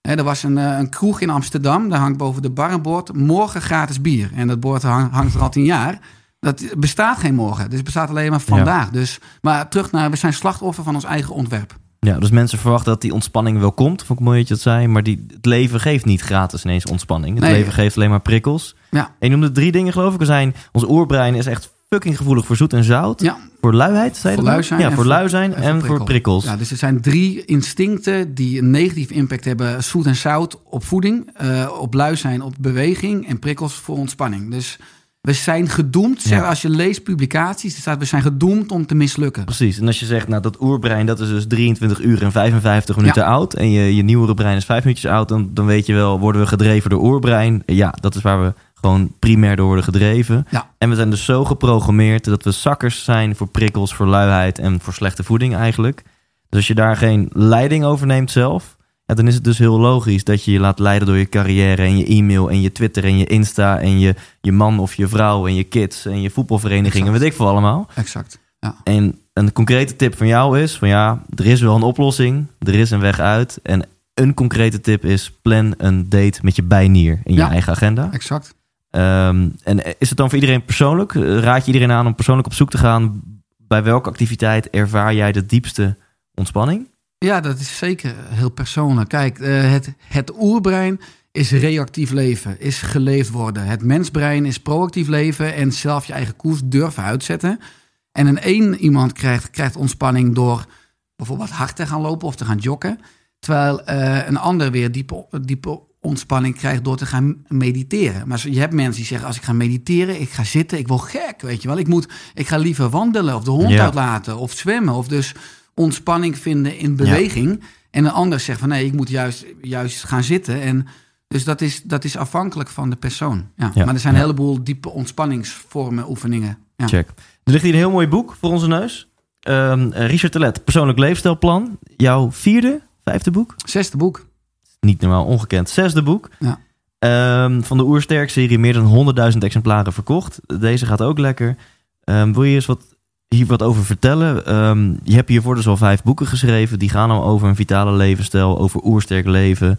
[SPEAKER 2] Hè, er was een, eh, een kroeg in Amsterdam. Daar hangt boven de bar een bord. Morgen gratis bier. En dat bord hang- hangt er al tien jaar. Dat bestaat geen morgen. Dus het bestaat alleen maar vandaag. Dus, maar terug naar, we zijn slachtoffer van ons eigen ontwerp.
[SPEAKER 1] Ja, dus mensen verwachten dat die ontspanning wel komt. Vond ik mooi dat je dat zei. Maar die, het leven geeft niet gratis ineens ontspanning. Het
[SPEAKER 2] Nee.
[SPEAKER 1] leven geeft alleen maar prikkels.
[SPEAKER 2] Ja.
[SPEAKER 1] En je noemde drie dingen geloof ik. Zijn, ons oerbrein is echt fucking gevoelig voor zoet en zout.
[SPEAKER 2] Ja,
[SPEAKER 1] Voor luiheid, zei je
[SPEAKER 2] Voor
[SPEAKER 1] dat?
[SPEAKER 2] lui zijn
[SPEAKER 1] Ja, voor lui zijn
[SPEAKER 2] en
[SPEAKER 1] en,
[SPEAKER 2] voor
[SPEAKER 1] voor
[SPEAKER 2] prikkel.
[SPEAKER 1] prikkels.
[SPEAKER 2] Ja, dus er zijn drie instincten die een negatieve impact hebben. Zoet en zout op voeding, eh, op lui zijn, op beweging en prikkels voor ontspanning. Dus we zijn gedoemd,
[SPEAKER 1] Ja.
[SPEAKER 2] zeg, als je leest publicaties, er staat we zijn gedoemd om te mislukken.
[SPEAKER 1] Precies. En als je zegt, nou dat oerbrein dat is dus 23 uur en 55 minuten oud. En je, je nieuwere brein is 5 minuutjes oud. Dan, dan weet je wel, worden we gedreven door oerbrein. Ja, dat is waar we gewoon primair door worden gedreven.
[SPEAKER 2] Ja.
[SPEAKER 1] En we zijn dus zo geprogrammeerd dat we zakkers zijn voor prikkels, voor luiheid en voor slechte voeding eigenlijk. Dus als je daar geen leiding over neemt zelf, ja, dan is het dus heel logisch dat je je laat leiden door je carrière en je e-mail en je Twitter en je Insta en je, je man of je vrouw en je kids en je voetbalvereniging en weet ik veel allemaal.
[SPEAKER 2] Exact. Ja.
[SPEAKER 1] En een concrete tip van jou is: van ja, er is wel een oplossing, er is een weg uit. En een concrete tip is: plan een date met je bijnier in je
[SPEAKER 2] Ja.
[SPEAKER 1] eigen agenda.
[SPEAKER 2] Exact.
[SPEAKER 1] Ehm, en is het dan voor iedereen persoonlijk? Raad je iedereen aan om persoonlijk op zoek te gaan? Bij welke activiteit ervaar jij de diepste ontspanning?
[SPEAKER 2] Ja, dat is zeker heel persoonlijk. Kijk, eh, het, het oerbrein is reactief leven, is geleefd worden. Het mensbrein is proactief leven en zelf je eigen koers durven uitzetten. En een één iemand krijgt, krijgt ontspanning door bijvoorbeeld hard te gaan lopen of te gaan joggen. Terwijl eh, een ander weer diepe, diepe ontspanning krijgt door te gaan mediteren. Maar je hebt mensen die zeggen, als ik ga mediteren, ik ga zitten, ik word gek, weet je wel. Ik, moet, ik ga liever wandelen of de hond
[SPEAKER 1] Ja.
[SPEAKER 2] uitlaten of zwemmen. Of dus ontspanning vinden in beweging. En een ander zegt van nee, ik moet juist, juist gaan zitten. En dus dat is, dat is afhankelijk van de persoon. Ja.
[SPEAKER 1] Ja.
[SPEAKER 2] Maar er zijn een heleboel diepe ontspanningsvormen, oefeningen. Ja.
[SPEAKER 1] Check. Er ligt hier een heel mooi boek voor onze neus. Ehm, eh, Richard Telet, Persoonlijk Leefstijlplan. Jouw vierde, vijfde boek?
[SPEAKER 2] Zesde boek.
[SPEAKER 1] Niet normaal, ongekend. Zesde boek.
[SPEAKER 2] Ja.
[SPEAKER 1] Ehm, van de Oersterk-serie meer dan 100.000 exemplaren verkocht. Deze gaat ook lekker. Ehm, wil je eens wat, hier wat over vertellen? Ehm, je hebt hiervoor dus al vijf boeken geschreven. Die gaan al over een vitale levensstijl, over oersterk leven.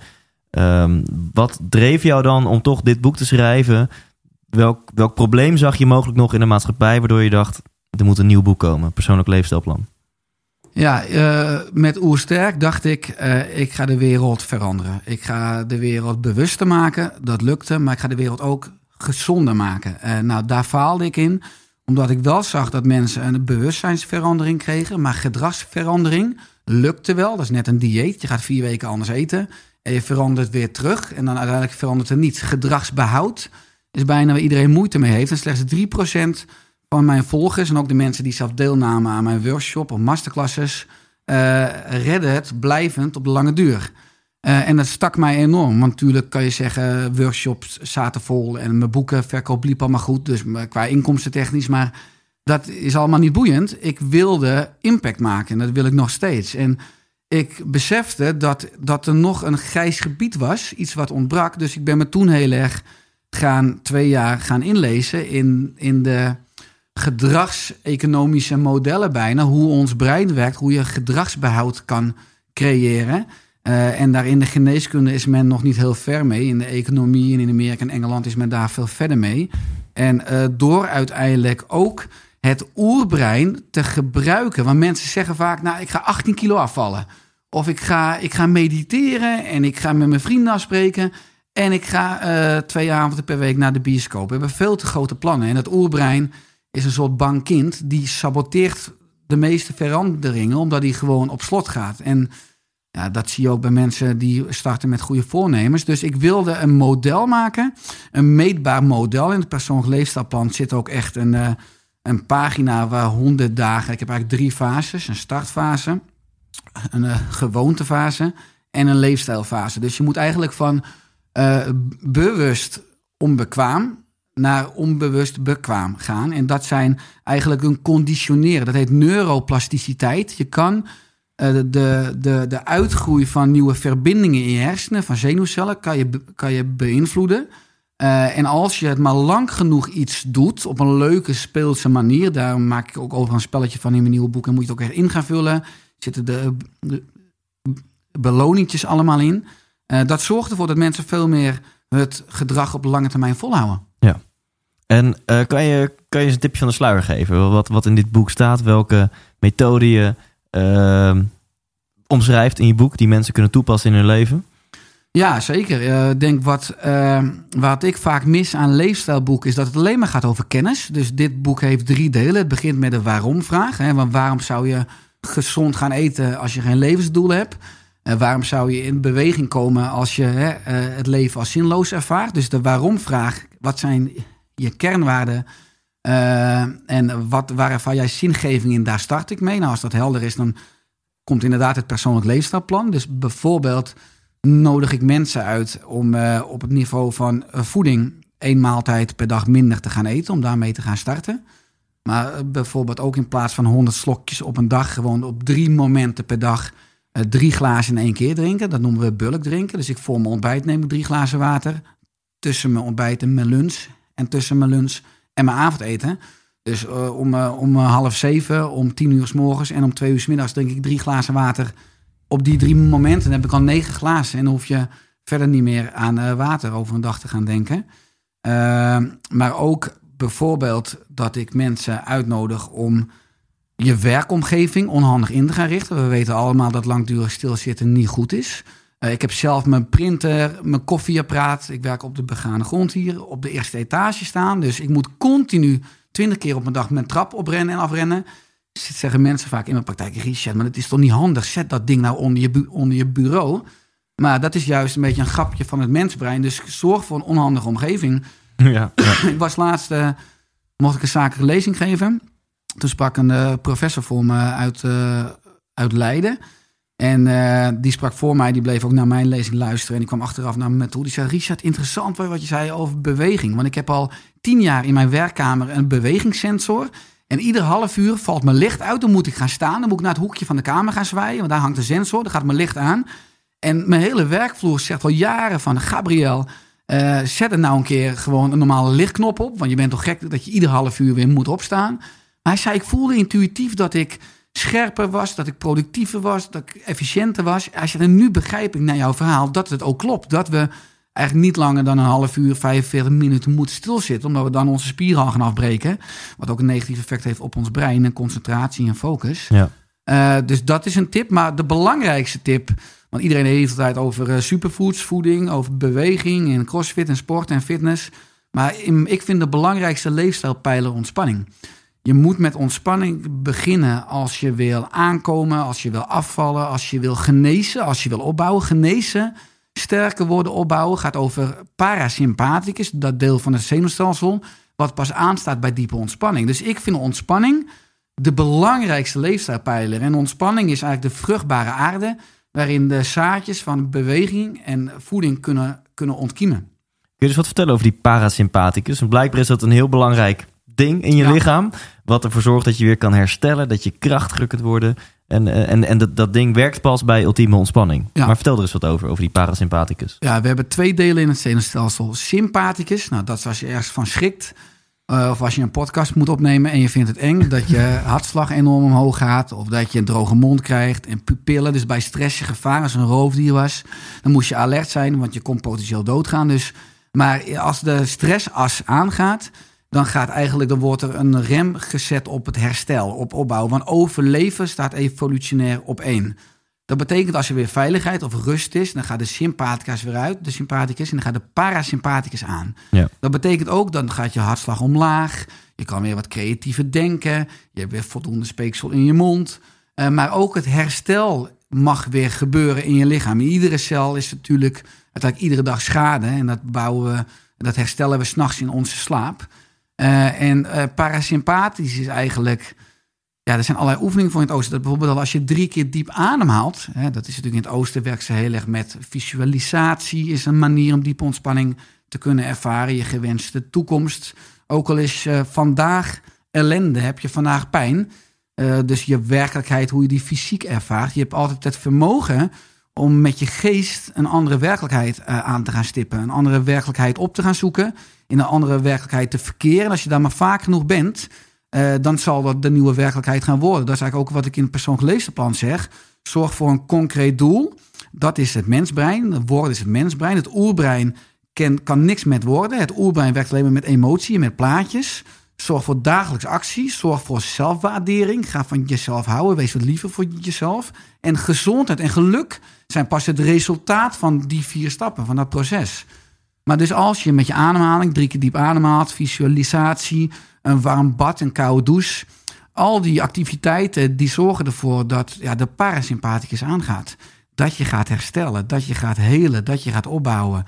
[SPEAKER 1] Wat dreef jou dan om toch dit boek te schrijven? Welk, welk probleem zag je mogelijk nog in de maatschappij... waardoor je dacht, er moet een nieuw boek komen. Persoonlijk leefstijlplan.
[SPEAKER 2] Ja, eh, met Oersterk dacht ik, eh, ik ga de wereld veranderen. Ik ga de wereld bewuster maken. Dat lukte, maar ik ga de wereld ook gezonder maken. Eh, nou, daar faalde ik in. Omdat ik wel zag dat mensen een bewustzijnsverandering kregen. Maar gedragsverandering lukte wel. Dat is net een dieet. Je gaat vier weken anders eten. En je verandert weer terug. En dan uiteindelijk verandert er niets. Gedragsbehoud is bijna waar iedereen moeite mee heeft. En slechts 3% van mijn volgers en ook de mensen die zelf deelnamen aan mijn workshop of masterclasses, eh, redden het blijvend op de lange duur. Eh, en dat stak mij enorm. Want natuurlijk kan je zeggen, workshops zaten vol en mijn boekenverkoop liep allemaal goed. Dus m- qua inkomsten technisch. Maar dat is allemaal niet boeiend. Ik wilde impact maken en dat wil ik nog steeds. En ik besefte dat, dat er nog een grijs gebied was. Iets wat ontbrak. Dus ik ben me toen heel erg gaan, twee jaar gaan inlezen in, in de gedragseconomische modellen bijna. Hoe ons brein werkt, hoe je gedragsbehoud kan creëren. Eh, en daar in de geneeskunde is men nog niet heel ver mee. In de economie en in Amerika en Engeland is men daar veel verder mee. En eh, door uiteindelijk ook het oerbrein te gebruiken. Want mensen zeggen vaak, nou, ik ga 18 kilo afvallen. Of ik ga, ik ga mediteren en ik ga met mijn vrienden afspreken. En ik ga eh, twee avonden per week naar de bioscoop. We hebben veel te grote plannen. En het oerbrein is een soort bang kind. Die saboteert de meeste veranderingen, omdat hij gewoon op slot gaat. En ja, dat zie je ook bij mensen die starten met goede voornemens. Dus ik wilde een model maken, een meetbaar model. In het persoonlijk leefstijlplan zit ook echt een, eh, een pagina waar honderd dagen... Ik heb eigenlijk drie fases, een startfase, een eh, gewoontefase en een leefstijlfase. Dus je moet eigenlijk van eh, bewust onbekwaam naar onbewust bekwaam gaan. En dat zijn eigenlijk een conditioneren. Dat heet neuroplasticiteit. Je kan eh, de, de, de, uitgroei van nieuwe verbindingen in je hersenen, van zenuwcellen, kan je, kan je beïnvloeden. Eh, en als je het maar lang genoeg iets doet, op een leuke speelse manier, daar maak ik ook over een spelletje van in mijn nieuwe boek, en moet je het ook echt in gaan vullen. Zitten de, de beloningjes allemaal in. Uh, dat zorgt ervoor dat mensen veel meer het gedrag op lange termijn volhouden.
[SPEAKER 1] En uh, kan, je, kan je eens een tipje van de sluier geven? Wat, wat in dit boek staat, welke methode je uh, omschrijft in je boek die mensen kunnen toepassen in hun leven?
[SPEAKER 2] Ja, zeker. Ik uh, denk wat, uh, wat ik vaak mis aan leefstijlboeken is dat het alleen maar gaat over kennis. Dus dit boek heeft drie delen. Het begint met de waarom-vraag. Want waarom zou je gezond gaan eten als je geen levensdoel hebt? Uh, waarom zou je in beweging komen als je het leven als zinloos ervaart? Dus de waarom-vraag. Wat zijn je kernwaarden? en wat, waar ervaar jij zingeving in? Daar start ik mee. Nou, als dat helder is, dan komt inderdaad het persoonlijk leefstijlplan. Dus bijvoorbeeld nodig ik mensen uit om uh, op het niveau van uh, voeding één maaltijd per dag minder te gaan eten, om daarmee te gaan starten. Maar bijvoorbeeld ook in plaats van 100 slokjes op een dag, gewoon op drie momenten per dag drie glazen in één keer drinken. Dat noemen we bulk drinken. Dus ik voor mijn ontbijt neem ik drie glazen water. Tussen mijn ontbijt en mijn lunch. En tussen mijn lunch en mijn avondeten. Dus om, om half zeven, om tien uur s morgens en om twee uur s middags drink ik drie glazen water op die drie momenten heb ik al negen glazen. En dan hoef je verder niet meer aan water over een dag te gaan denken. Uh, maar ook bijvoorbeeld dat ik mensen uitnodig om je werkomgeving onhandig in te gaan richten. We weten allemaal dat langdurig stilzitten niet goed is. Uh, ik heb zelf mijn printer, mijn koffieapparaat. Ik werk op de begane grond hier op de eerste etage staan. Dus ik moet continu twintig keer op mijn dag mijn trap oprennen en afrennen zeggen mensen vaak in mijn praktijk, Richard, maar het is toch niet handig? Zet dat ding nou onder je, onder je bureau. Maar dat is juist een beetje een grapje van het mensbrein. Dus zorg voor een onhandige omgeving. (laughs)
[SPEAKER 1] Ja, ja. (clears throat)
[SPEAKER 2] ik was laatst, uh, mocht ik een zakelijke lezing geven. Toen sprak een uh, professor voor me uit, uh, uit Leiden. En die sprak voor mij, die bleef ook naar mijn lezing luisteren. En die kwam achteraf naar me toe. Die zei, Richard, interessant wat je zei over beweging. Want ik heb al tien jaar in mijn werkkamer een bewegingssensor... En ieder half uur valt mijn licht uit. Dan moet ik gaan staan. Dan moet ik naar het hoekje van de kamer gaan zwaaien. Want daar hangt de sensor. Dan gaat mijn licht aan. En mijn hele werkvloer zegt al jaren van... Gabriel, uh, zet er nou een keer gewoon een normale lichtknop op. Want je bent toch gek dat je ieder half uur weer moet opstaan. Maar hij zei, ik voelde intuïtief dat ik scherper was. Dat ik productiever was. Dat ik efficiënter was. Hij zei, en nu begrijp ik naar jouw verhaal dat het ook klopt. Dat we eigenlijk niet langer dan een half uur, 45 minuten moeten stilzitten. Omdat we dan onze spieren gaan afbreken. Wat ook een negatief effect heeft op ons brein en concentratie en focus.
[SPEAKER 1] Ja.
[SPEAKER 2] Uh, dus dat is een tip. Maar de belangrijkste tip. Want iedereen heeft het tijd over uh, superfoods, voeding, over beweging en crossfit en sport en fitness. Maar in, ik vind de belangrijkste leefstijlpijler ontspanning. Je moet met ontspanning beginnen als je wil aankomen, als je wil afvallen, als je wil genezen, als je wil opbouwen. Genezen sterker worden opbouwen gaat over parasympathicus, dat deel van het zenuwstelsel, wat pas aanstaat bij diepe ontspanning. Dus ik vind ontspanning de belangrijkste leefstijlpijler. En ontspanning is eigenlijk de vruchtbare aarde waarin de zaadjes van beweging en voeding kunnen, kunnen ontkiemen.
[SPEAKER 1] Kun je dus wat vertellen over die parasympathicus? Blijkbaar is dat een heel belangrijk ding in je ja. lichaam, wat ervoor zorgt dat je weer kan herstellen, dat je krachtiger kunt worden. En, en, en dat, dat ding werkt pas bij ultieme ontspanning. Ja. Maar vertel er eens wat over, over die parasympathicus.
[SPEAKER 2] Ja, we hebben twee delen in het zenuwstelsel. Sympathicus, nou dat is als je ergens van schrikt. Uh, of als je een podcast moet opnemen en je vindt het eng. Dat je (laughs) hartslag enorm omhoog gaat. Of dat je een droge mond krijgt en pupillen. Dus bij stress je gevaar als een roofdier was. Dan moest je alert zijn, want je kon potentieel doodgaan. Dus, maar als de stressas aangaat dan gaat eigenlijk, dan wordt er een rem gezet op het herstel, op opbouw. Want overleven staat evolutionair op één. Dat betekent als er weer veiligheid of rust is, dan gaat de sympathicus weer uit, de sympathicus, en dan gaat de parasympathicus aan.
[SPEAKER 1] Ja.
[SPEAKER 2] Dat betekent ook, dan gaat je hartslag omlaag, je kan weer wat creatiever denken, je hebt weer voldoende speeksel in je mond. Uh, maar ook het herstel mag weer gebeuren in je lichaam. Iedere cel is natuurlijk uiteindelijk iedere dag schade en dat bouwen we, dat herstellen we s'nachts in onze slaap. Uh, en uh, parasympathisch is eigenlijk. Ja, er zijn allerlei oefeningen voor in het oosten. Dat bijvoorbeeld als je drie keer diep ademhaalt. Hè, dat is natuurlijk in het oosten werkt ze heel erg met visualisatie. Is een manier om diepe ontspanning te kunnen ervaren. Je gewenste toekomst. Ook al is uh, vandaag ellende, heb je vandaag pijn. dus je werkelijkheid, hoe je die fysiek ervaart. Je hebt altijd het vermogen om met je geest een andere werkelijkheid uh, aan te gaan stippen. Een andere werkelijkheid op te gaan zoeken. In een andere werkelijkheid te verkeren. En als je daar maar vaak genoeg bent, uh, dan zal dat de nieuwe werkelijkheid gaan worden. Dat is eigenlijk ook wat ik in het persoonlijk leefstijlplan zeg. Zorg voor een concreet doel. Dat is het mensbrein. Het woord is het mensbrein. Het oerbrein kan, kan niks met woorden. Het oerbrein werkt alleen maar met emotie met plaatjes. Zorg voor dagelijks actie. Zorg voor zelfwaardering. Ga van jezelf houden. Wees wat liever voor jezelf. En gezondheid en geluk zijn pas het resultaat van die vier stappen, van dat proces. Maar dus als je met je ademhaling drie keer diep ademhaalt, visualisatie, een warm bad, een koude douche. Al die activiteiten die zorgen ervoor dat ja, de parasympathicus aangaat. Dat je gaat herstellen, dat je gaat helen, dat je gaat opbouwen.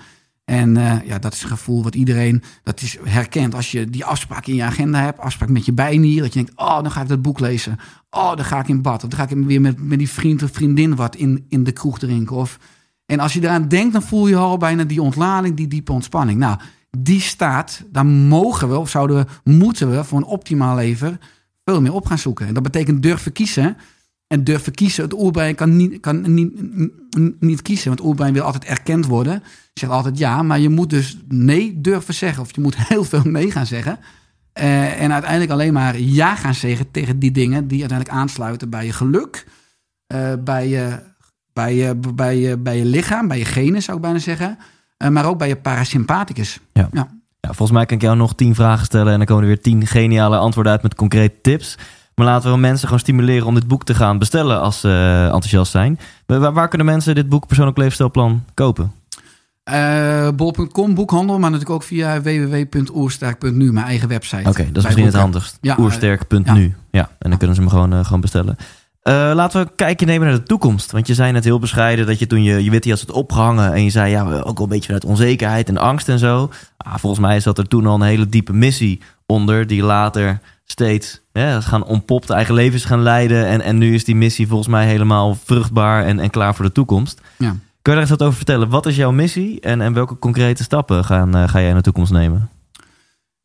[SPEAKER 2] En uh, ja, dat is een gevoel wat iedereen dat is herkent. Als je die afspraak in je agenda hebt, afspraak met je bijnier, dat je denkt, oh, dan ga ik dat boek lezen. Oh, dan ga ik in bad. Of dan ga ik weer met, met die vriend of vriendin wat in, in de kroeg drinken. Of, en als je daaraan denkt, dan voel je al bijna die ontlading, die diepe ontspanning. Nou, die staat, daar mogen we, of zouden we, moeten we voor een optimaal leven veel meer op gaan zoeken. En dat betekent durven kiezen. En durven kiezen. Het oerbrein kan niet, kan niet, niet kiezen, want het oerbrein wil altijd erkend worden. Je zegt altijd ja, maar je moet dus nee durven zeggen. Of je moet heel veel nee gaan zeggen. Uh, en uiteindelijk alleen maar ja gaan zeggen tegen die dingen die uiteindelijk aansluiten bij je geluk. Uh, bij, je, bij, je, bij, je, bij je lichaam, bij je genen zou ik bijna zeggen. Uh, maar ook bij je parasympathicus.
[SPEAKER 1] Ja. ja. Ja. volgens mij kan ik jou nog tien vragen stellen en dan komen er weer tien geniale antwoorden uit met concrete tips. Maar laten we mensen gewoon stimuleren om dit boek te gaan bestellen als ze enthousiast zijn. Waar, waar kunnen mensen dit boek Persoonlijk Leefstijlplan kopen?
[SPEAKER 2] Uh, bol.com, boekhandel, maar natuurlijk ook via www.oersterk.nu, mijn eigen website.
[SPEAKER 1] Oké, dat is misschien het handigst. Ja, Oersterk.nu. Ja. ja. en dan kunnen ze hem gewoon, uh, gewoon bestellen. Uh, laten we een kijkje nemen naar de toekomst. Want je zei net heel bescheiden dat je toen je, je witty had het opgehangen. En je zei ja, ook wel een beetje vanuit onzekerheid en angst en zo. Ah, volgens mij zat er toen al een hele diepe missie onder. Die later steeds ja, gaan ontpopt, eigen levens gaan leiden. En, en nu is die missie volgens mij helemaal vruchtbaar en, en klaar voor de toekomst. Ja. Kun je daar eens wat over vertellen? Wat is jouw missie en, en welke concrete stappen gaan, uh, ga jij in de toekomst nemen?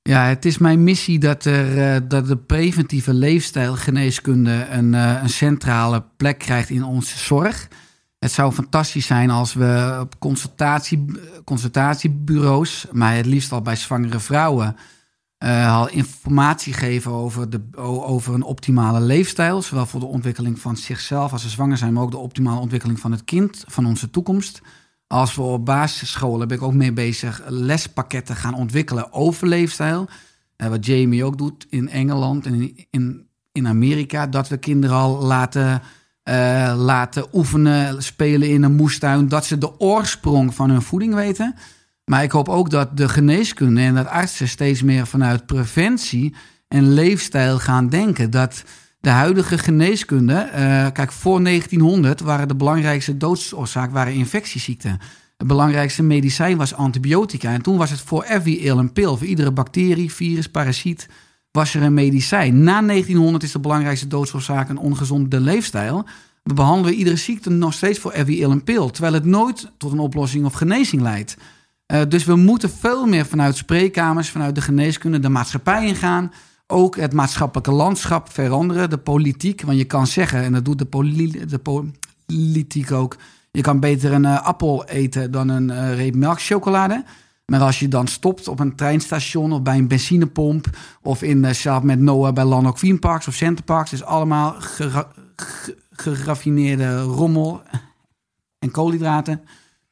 [SPEAKER 2] Ja, het is mijn missie dat, er, uh, dat de preventieve leefstijlgeneeskunde een, uh, een centrale plek krijgt in onze zorg. Het zou fantastisch zijn als we op consultatie, consultatiebureaus, maar het liefst al bij zwangere vrouwen, al informatie geven over, de, over een optimale leefstijl. Zowel voor de ontwikkeling van zichzelf als ze zwanger zijn, maar ook de optimale ontwikkeling van het kind, van onze toekomst. Als we op basisscholen, ben ik ook mee bezig, lespakketten gaan ontwikkelen over leefstijl. Uh, wat Jamie ook doet in Engeland en in, in, Amerika. Dat we kinderen al laten, uh, laten oefenen, spelen in een moestuin. Dat ze de oorsprong van hun voeding weten. Maar ik hoop ook dat de geneeskunde en dat artsen steeds meer vanuit preventie en leefstijl gaan denken. Dat de huidige geneeskunde, uh, kijk, voor 1900 waren de belangrijkste doodsoorzaak waren infectieziekten. Het belangrijkste medicijn was antibiotica. En toen was het voor every ill een pil. Voor iedere bacterie, virus, parasiet was er een medicijn. Na 1900 is de belangrijkste doodsoorzaak een ongezonde leefstijl. We behandelen iedere ziekte nog steeds voor every ill een pil. Terwijl het nooit tot een oplossing of genezing leidt. Uh, dus we moeten veel meer vanuit spreekkamers, vanuit de geneeskunde, de maatschappij ingaan. Ook het maatschappelijke landschap veranderen, de politiek. Want je kan zeggen, en dat doet de, de politiek ook. Je kan beter een uh, appel eten dan een uh, reep melkchocolade. Maar als je dan stopt op een treinstation of bij een benzinepomp... of in, zelf met Noah bij Landok Parks of Centerparks... is allemaal geraffineerde rommel en koolhydraten.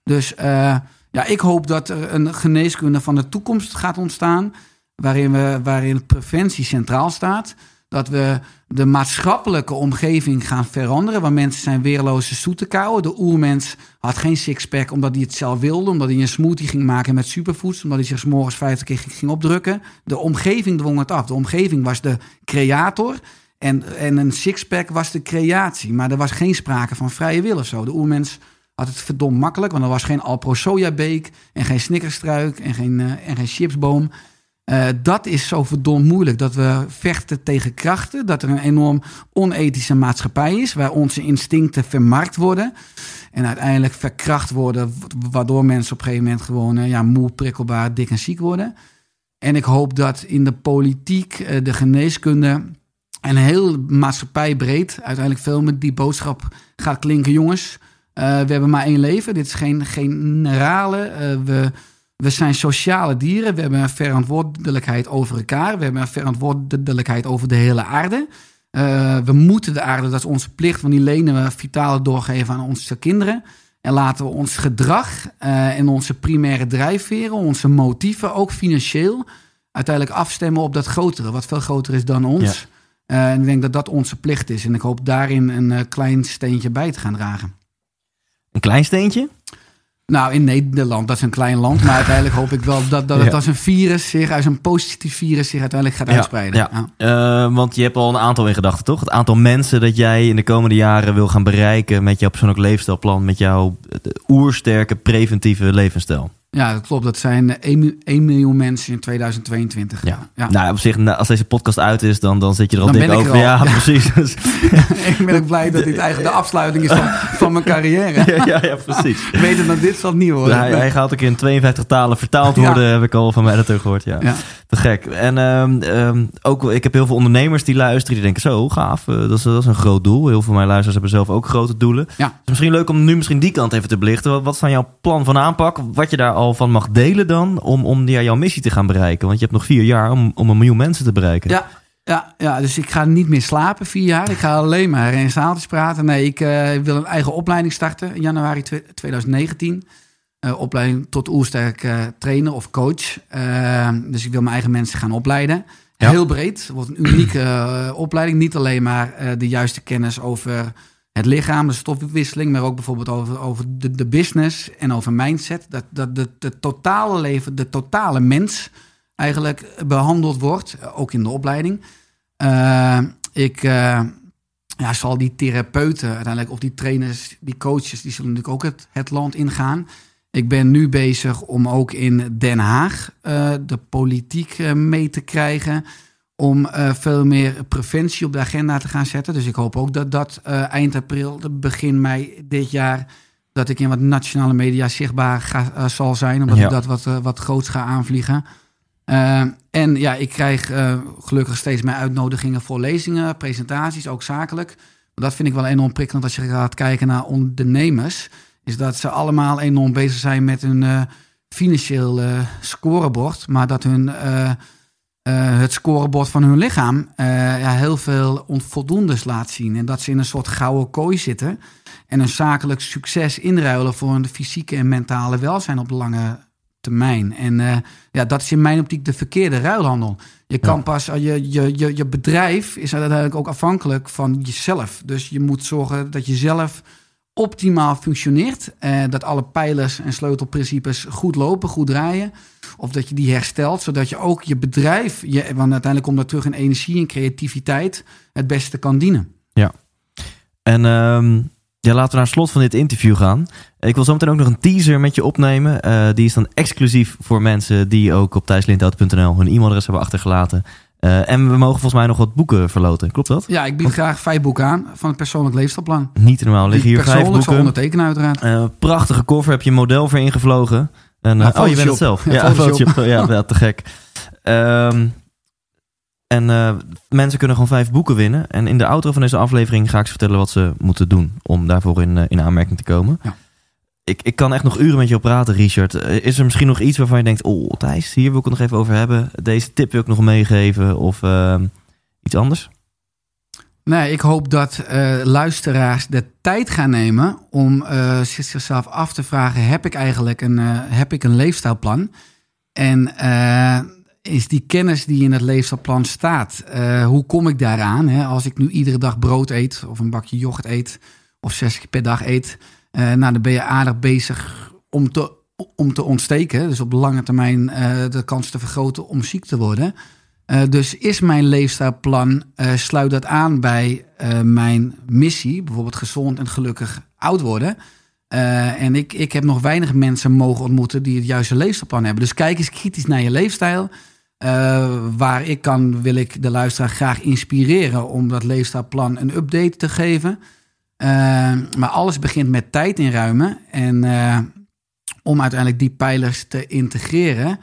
[SPEAKER 2] Dus... Uh, ja, ik hoop dat er een geneeskunde van de toekomst gaat ontstaan. Waarin, we, waarin preventie centraal staat. Dat we de maatschappelijke omgeving gaan veranderen. Waar mensen zijn weerloze zoetekouwen. De oermens had geen sixpack omdat hij het zelf wilde. Omdat hij een smoothie ging maken met superfoods. Omdat hij zich morgens 50 keer ging opdrukken. De omgeving dwong het af. De omgeving was de creator. En, en een sixpack was de creatie. Maar er was geen sprake van vrije wil of zo. De oermens had het verdomd makkelijk. Want er was geen Alpro sojabeek en geen snickerstruik en geen, uh, en geen chipsboom. Uh, dat is zo verdomd moeilijk. Dat we vechten tegen krachten. Dat er een enorm onethische maatschappij is. Waar onze instincten vermarkt worden. En uiteindelijk verkracht worden. Waardoor mensen op een gegeven moment gewoon uh, ja, moe, prikkelbaar, dik en ziek worden. En ik hoop dat in de politiek, de geneeskunde. En heel maatschappij breed uiteindelijk veel met die boodschap gaat klinken. Jongens, we hebben maar één leven. Dit is geen generale. we, we zijn sociale dieren. We hebben een verantwoordelijkheid over elkaar. We hebben een verantwoordelijkheid over de hele aarde. we moeten de aarde, dat is onze plicht, want die lenen we vitale doorgeven aan onze kinderen. En laten we ons gedrag uh, en onze primaire drijfveren, onze motieven, ook financieel, uiteindelijk afstemmen op dat grotere, wat veel groter is dan ons. Uh, en ik denk dat dat onze plicht is. En ik hoop daarin een klein steentje bij te gaan dragen.
[SPEAKER 1] Een klein steentje?
[SPEAKER 2] Nou, in Nederland, dat is een klein land. Maar uiteindelijk hoop ik wel dat, dat het als een virus zich, als een positief virus zich uiteindelijk gaat uitspreiden.
[SPEAKER 1] Ja, ja. Uh, want je hebt al een aantal in gedachten, toch? Het aantal mensen dat jij in de komende jaren wil gaan bereiken met jouw persoonlijk leefstijlplan, met jouw oersterke preventieve levensstijl.
[SPEAKER 2] Ja, dat klopt. Dat zijn 1, 1 miljoen mensen in 2022.
[SPEAKER 1] Ja. ja. Nou, op zich, als deze podcast uit is, dan, dan zit je er al dik over. Ja, (laughs) precies. (laughs)
[SPEAKER 2] ik ben ook blij dat dit eigenlijk de afsluiting is van, van mijn carrière. (laughs)
[SPEAKER 1] ja, ja, ja, precies.
[SPEAKER 2] Weten dat dit zal niet worden.
[SPEAKER 1] hij, hij, gaat ook in 52 talen vertaald worden, heb ik al van mijn editor gehoord. Ja. Te gek. En um, um, ook, ik heb heel veel ondernemers die luisteren, die denken zo, gaaf, uh, dat, is, dat is een groot doel. Heel veel van mijn luisteraars hebben zelf ook grote doelen. Ja. Misschien leuk om nu misschien die kant even te belichten. Wat, wat is dan jouw plan van aanpak? Wat je daar al van mag delen dan om, om ja, jouw missie te gaan bereiken? Want je hebt nog vier jaar om, om een miljoen mensen te bereiken.
[SPEAKER 2] Ja, ja, ja, dus ik ga niet meer slapen vier jaar. Ik ga alleen maar in zaaltjes praten. Nee, ik uh, wil een eigen opleiding starten in januari 2019. Uh, eh, opleiding tot oersterk uh, trainer of coach. dus ik wil mijn eigen mensen gaan opleiden. Heel breed. Het wordt een unieke opleiding. Niet alleen maar de juiste kennis over het lichaam, de stofwisseling, maar ook bijvoorbeeld over, over de, de business en over mindset. Dat, dat de, totale leven, de totale mens eigenlijk behandeld wordt, ook in de opleiding. Uh, ik uh, ja, zal die therapeuten uiteindelijk, of die trainers, die coaches, die zullen natuurlijk ook het, het land ingaan. Ik ben nu bezig om ook in Den Haag uh, de politiek mee te krijgen om uh, veel meer preventie op de agenda te gaan zetten. Dus ik hoop ook dat dat uh, eind april, begin mei dit jaar, dat ik in wat nationale media zichtbaar ga, uh, zal zijn, omdat ja. ik dat wat, wat groots ga aanvliegen. en ja, ik krijg gelukkig steeds meer uitnodigingen voor lezingen, presentaties, ook zakelijk. Dat vind ik wel enorm prikkelend als je gaat kijken naar ondernemers. Is dat ze allemaal enorm bezig zijn met hun financieel scorebord, maar dat hun uh, het scorebord van hun lichaam uh, ja, heel veel onvoldoendes laat zien. En dat ze in een soort gouden kooi zitten en een zakelijk succes inruilen voor een fysieke en mentale welzijn op de lange termijn. En uh, ja, dat is in mijn optiek de verkeerde ruilhandel. Je kan ja. pas, je, je, je, je bedrijf is uiteindelijk ook afhankelijk van jezelf. Dus je moet zorgen dat je zelf optimaal functioneert. Uh, dat alle pijlers en sleutelprincipes goed lopen, goed draaien. Of dat je die herstelt, zodat je ook je bedrijf, je, want uiteindelijk komt dat terug in energie en creativiteit, het beste kan dienen.
[SPEAKER 1] Ja. En um, ja, laten we naar het slot van dit interview gaan. Ik wil zo meteen ook nog een teaser met je opnemen. Uh, die is dan exclusief voor mensen die ook op thijslindhout.nl hun e-mailadres hebben achtergelaten. Uh, en we mogen volgens mij nog wat boeken verloten. Klopt dat?
[SPEAKER 2] Ja, ik bied graag vijf boeken aan van het persoonlijk leefstijlplan.
[SPEAKER 1] Niet normaal. Liggen hier vijf boeken.
[SPEAKER 2] zal ondertekenen uiteraard.
[SPEAKER 1] Uh, prachtige koffer. Heb je een model voor ingevlogen. En, uh, oh, je bent het zelf. Ja, ja, (laughs) Photoshop. ja, ja, te gek. Um, en mensen kunnen gewoon vijf boeken winnen. En in de outro van deze aflevering ga ik ze vertellen wat ze moeten doen om daarvoor in, in aanmerking te komen. Ja. Ik, ik kan echt nog uren met je op praten, Richard. Is er misschien nog iets waarvan je denkt: Oh, Thijs, hier wil ik het nog even over hebben. Deze tip wil ik nog meegeven. Of uh, iets anders?
[SPEAKER 2] Nee, ik hoop dat uh, luisteraars de tijd gaan nemen om uh, zichzelf af te vragen: heb ik eigenlijk een, heb ik een leefstijlplan? En is die kennis die in het leefstijlplan staat, hoe kom ik daaraan? Hè? Als ik nu iedere dag brood eet, of een bakje yoghurt eet, of zes keer per dag eet, nou, dan ben je aardig bezig om te, om te ontsteken. Dus op lange termijn de kans te vergroten om ziek te worden. Uh, dus is mijn leefstijlplan, sluit dat aan bij mijn missie, bijvoorbeeld gezond en gelukkig oud worden. en ik, ik heb nog weinig mensen mogen ontmoeten die het juiste leefstijlplan hebben. Dus kijk eens kritisch naar je leefstijl. waar ik kan, wil ik de luisteraar graag inspireren om dat leefstijlplan een update te geven. Maar alles begint met tijd inruimen. En om uiteindelijk die pijlers te integreren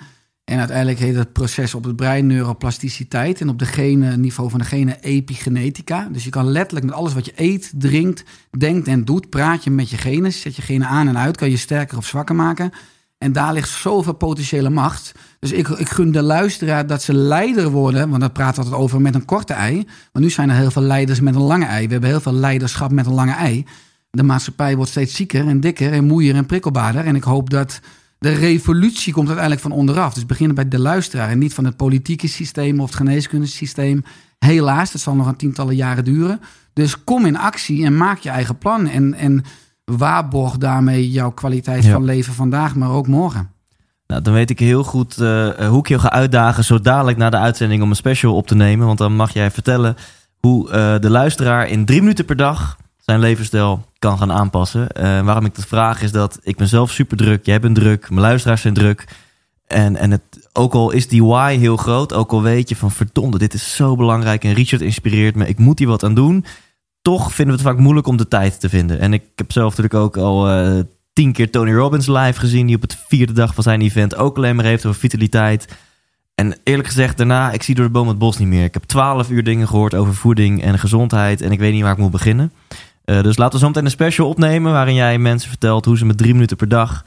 [SPEAKER 2] En uiteindelijk heet het proces op het brein neuroplasticiteit en op de gene, niveau van de gene epigenetica. Dus je kan letterlijk met alles wat je eet, drinkt, denkt en doet, praat je met je genen. Zet je genen aan en uit, kan je sterker of zwakker maken. En daar ligt zoveel potentiële macht. Dus ik, ik gun de luisteraar dat ze leider worden. Want dat praat altijd over met een korte ei. Maar nu zijn er heel veel leiders met een lange ei. We hebben heel veel leiderschap met een lange ei. De maatschappij wordt steeds zieker en dikker en moeier en prikkelbaarder. En ik hoop dat de revolutie komt uiteindelijk van onderaf. Dus beginnen bij de luisteraar en niet van het politieke systeem of het geneeskundesysteem. Helaas, dat zal nog een tientallen jaren duren. Dus kom in actie en maak je eigen plan. En, en waarborg daarmee jouw kwaliteit
[SPEAKER 1] Ja.
[SPEAKER 2] van leven vandaag, maar ook morgen.
[SPEAKER 1] Nou, dan weet ik heel goed eh, hoe ik je ga uitdagen zo dadelijk na de uitzending om een special op te nemen. Want dan mag jij vertellen hoe eh, de luisteraar in drie minuten per dag zijn levensstijl kan gaan aanpassen. Eh, waarom ik dat vraag is dat ik ben zelf super druk, jij bent druk, mijn luisteraars zijn druk. En, en het, ook al is die why heel groot, ook al weet je van verdomde, dit is zo belangrijk en Richard inspireert me, ik moet hier wat aan doen. Toch vinden we het vaak moeilijk om de tijd te vinden. En ik heb zelf natuurlijk ook al eh, tien keer Tony Robbins live gezien, die op het vierde dag van zijn event ook alleen maar heeft over vitaliteit. En eerlijk gezegd, daarna, ik zie door de boom het bos niet meer. Ik heb twaalf uur dingen gehoord over voeding en gezondheid en ik weet niet waar ik moet beginnen. Eh, dus laten we zo meteen een special opnemen waarin jij mensen vertelt hoe ze met drie minuten per dag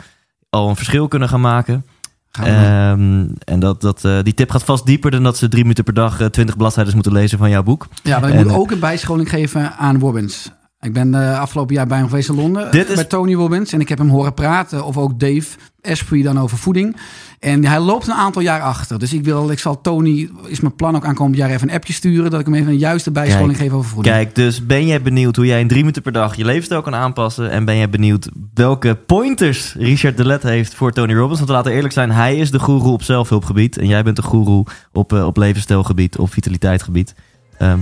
[SPEAKER 1] al een verschil kunnen gaan maken. Ehm, en dat, dat, eh, die tip gaat vast dieper dan dat ze drie minuten per dag eh, twintig bladzijden moeten lezen van jouw boek.
[SPEAKER 2] Ja, maar ik
[SPEAKER 1] En,
[SPEAKER 2] moet
[SPEAKER 1] eh,
[SPEAKER 2] ook een bijscholing geven aan Robbins. Ik ben de afgelopen jaar bij hem geweest in Londen.
[SPEAKER 1] Dit is-
[SPEAKER 2] Bij Tony Robbins. En ik heb hem horen praten. Of ook Dave Asprey dan over voeding. En hij loopt een aantal jaar achter. Dus ik, wil, ik zal Tony, is mijn plan ook aankomend jaar even een appje sturen. Dat ik hem even een juiste bijscholing
[SPEAKER 1] Kijk,
[SPEAKER 2] geef over voeding.
[SPEAKER 1] Kijk, dus ben jij benieuwd hoe jij in drie minuten per dag je levensstijl kan aanpassen? En ben jij benieuwd welke pointers Richard de Let heeft voor Tony Robbins? Want we laten eerlijk zijn, hij is de goeroe op zelfhulpgebied. En jij bent de goeroe op, eh, op levensstijlgebied, op vitaliteitsgebied. Ehm,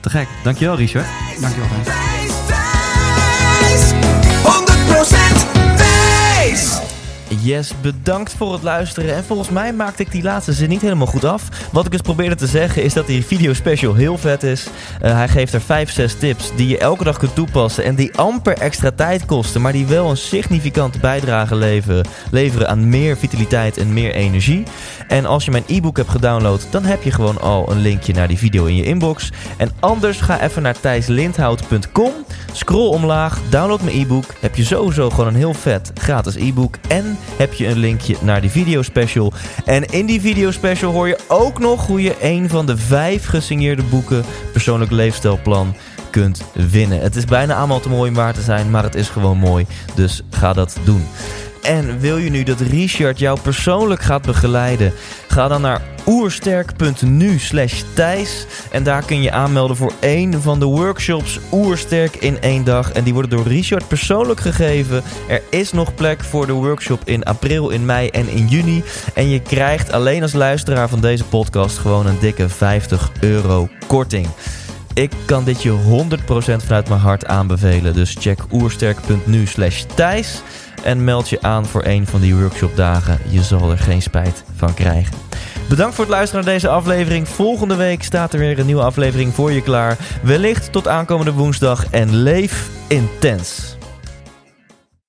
[SPEAKER 1] te gek. Dankjewel, Richard.
[SPEAKER 2] Dankjewel. Thijs.
[SPEAKER 1] Yes, bedankt voor het luisteren. En volgens mij maakte ik die laatste zin niet helemaal goed af. Wat ik dus probeerde te zeggen is dat die video special heel vet is. Eh, hij geeft er 5, 6 tips die je elke dag kunt toepassen. En die amper extra tijd kosten. Maar die wel een significante bijdrage leveren, aan meer vitaliteit en meer energie. En als je mijn e-book hebt gedownload, dan heb je gewoon al een linkje naar die video in je inbox. En anders ga even naar thijslindhout.com. Scroll omlaag, download mijn e-book. Heb je sowieso gewoon een heel vet gratis e-book. En heb je een linkje naar die video special. En in die video special hoor je ook nog hoe je een van de vijf gesigneerde boeken Persoonlijk Leefstijlplan kunt winnen. Het is bijna allemaal te mooi om waar te zijn, maar het is gewoon mooi. Dus ga dat doen. En wil je nu dat Richard jou persoonlijk gaat begeleiden? Ga dan naar oersterk.nu slash Thijs. En daar kun je aanmelden voor één van de workshops Oersterk in één dag. En die worden door Richard persoonlijk gegeven. Er is nog plek voor de workshop in april, in mei en in juni. En je krijgt alleen als luisteraar van deze podcast gewoon een dikke 50 euro korting. Ik kan dit je 100% vanuit mijn hart aanbevelen. Dus check oersterk.nu slash Thijs. En meld je aan voor een van die workshopdagen. Je zal er geen spijt van krijgen. Bedankt voor het luisteren naar deze aflevering. Volgende week staat er weer een nieuwe aflevering voor je klaar. Wellicht tot aankomende woensdag. En leef intens.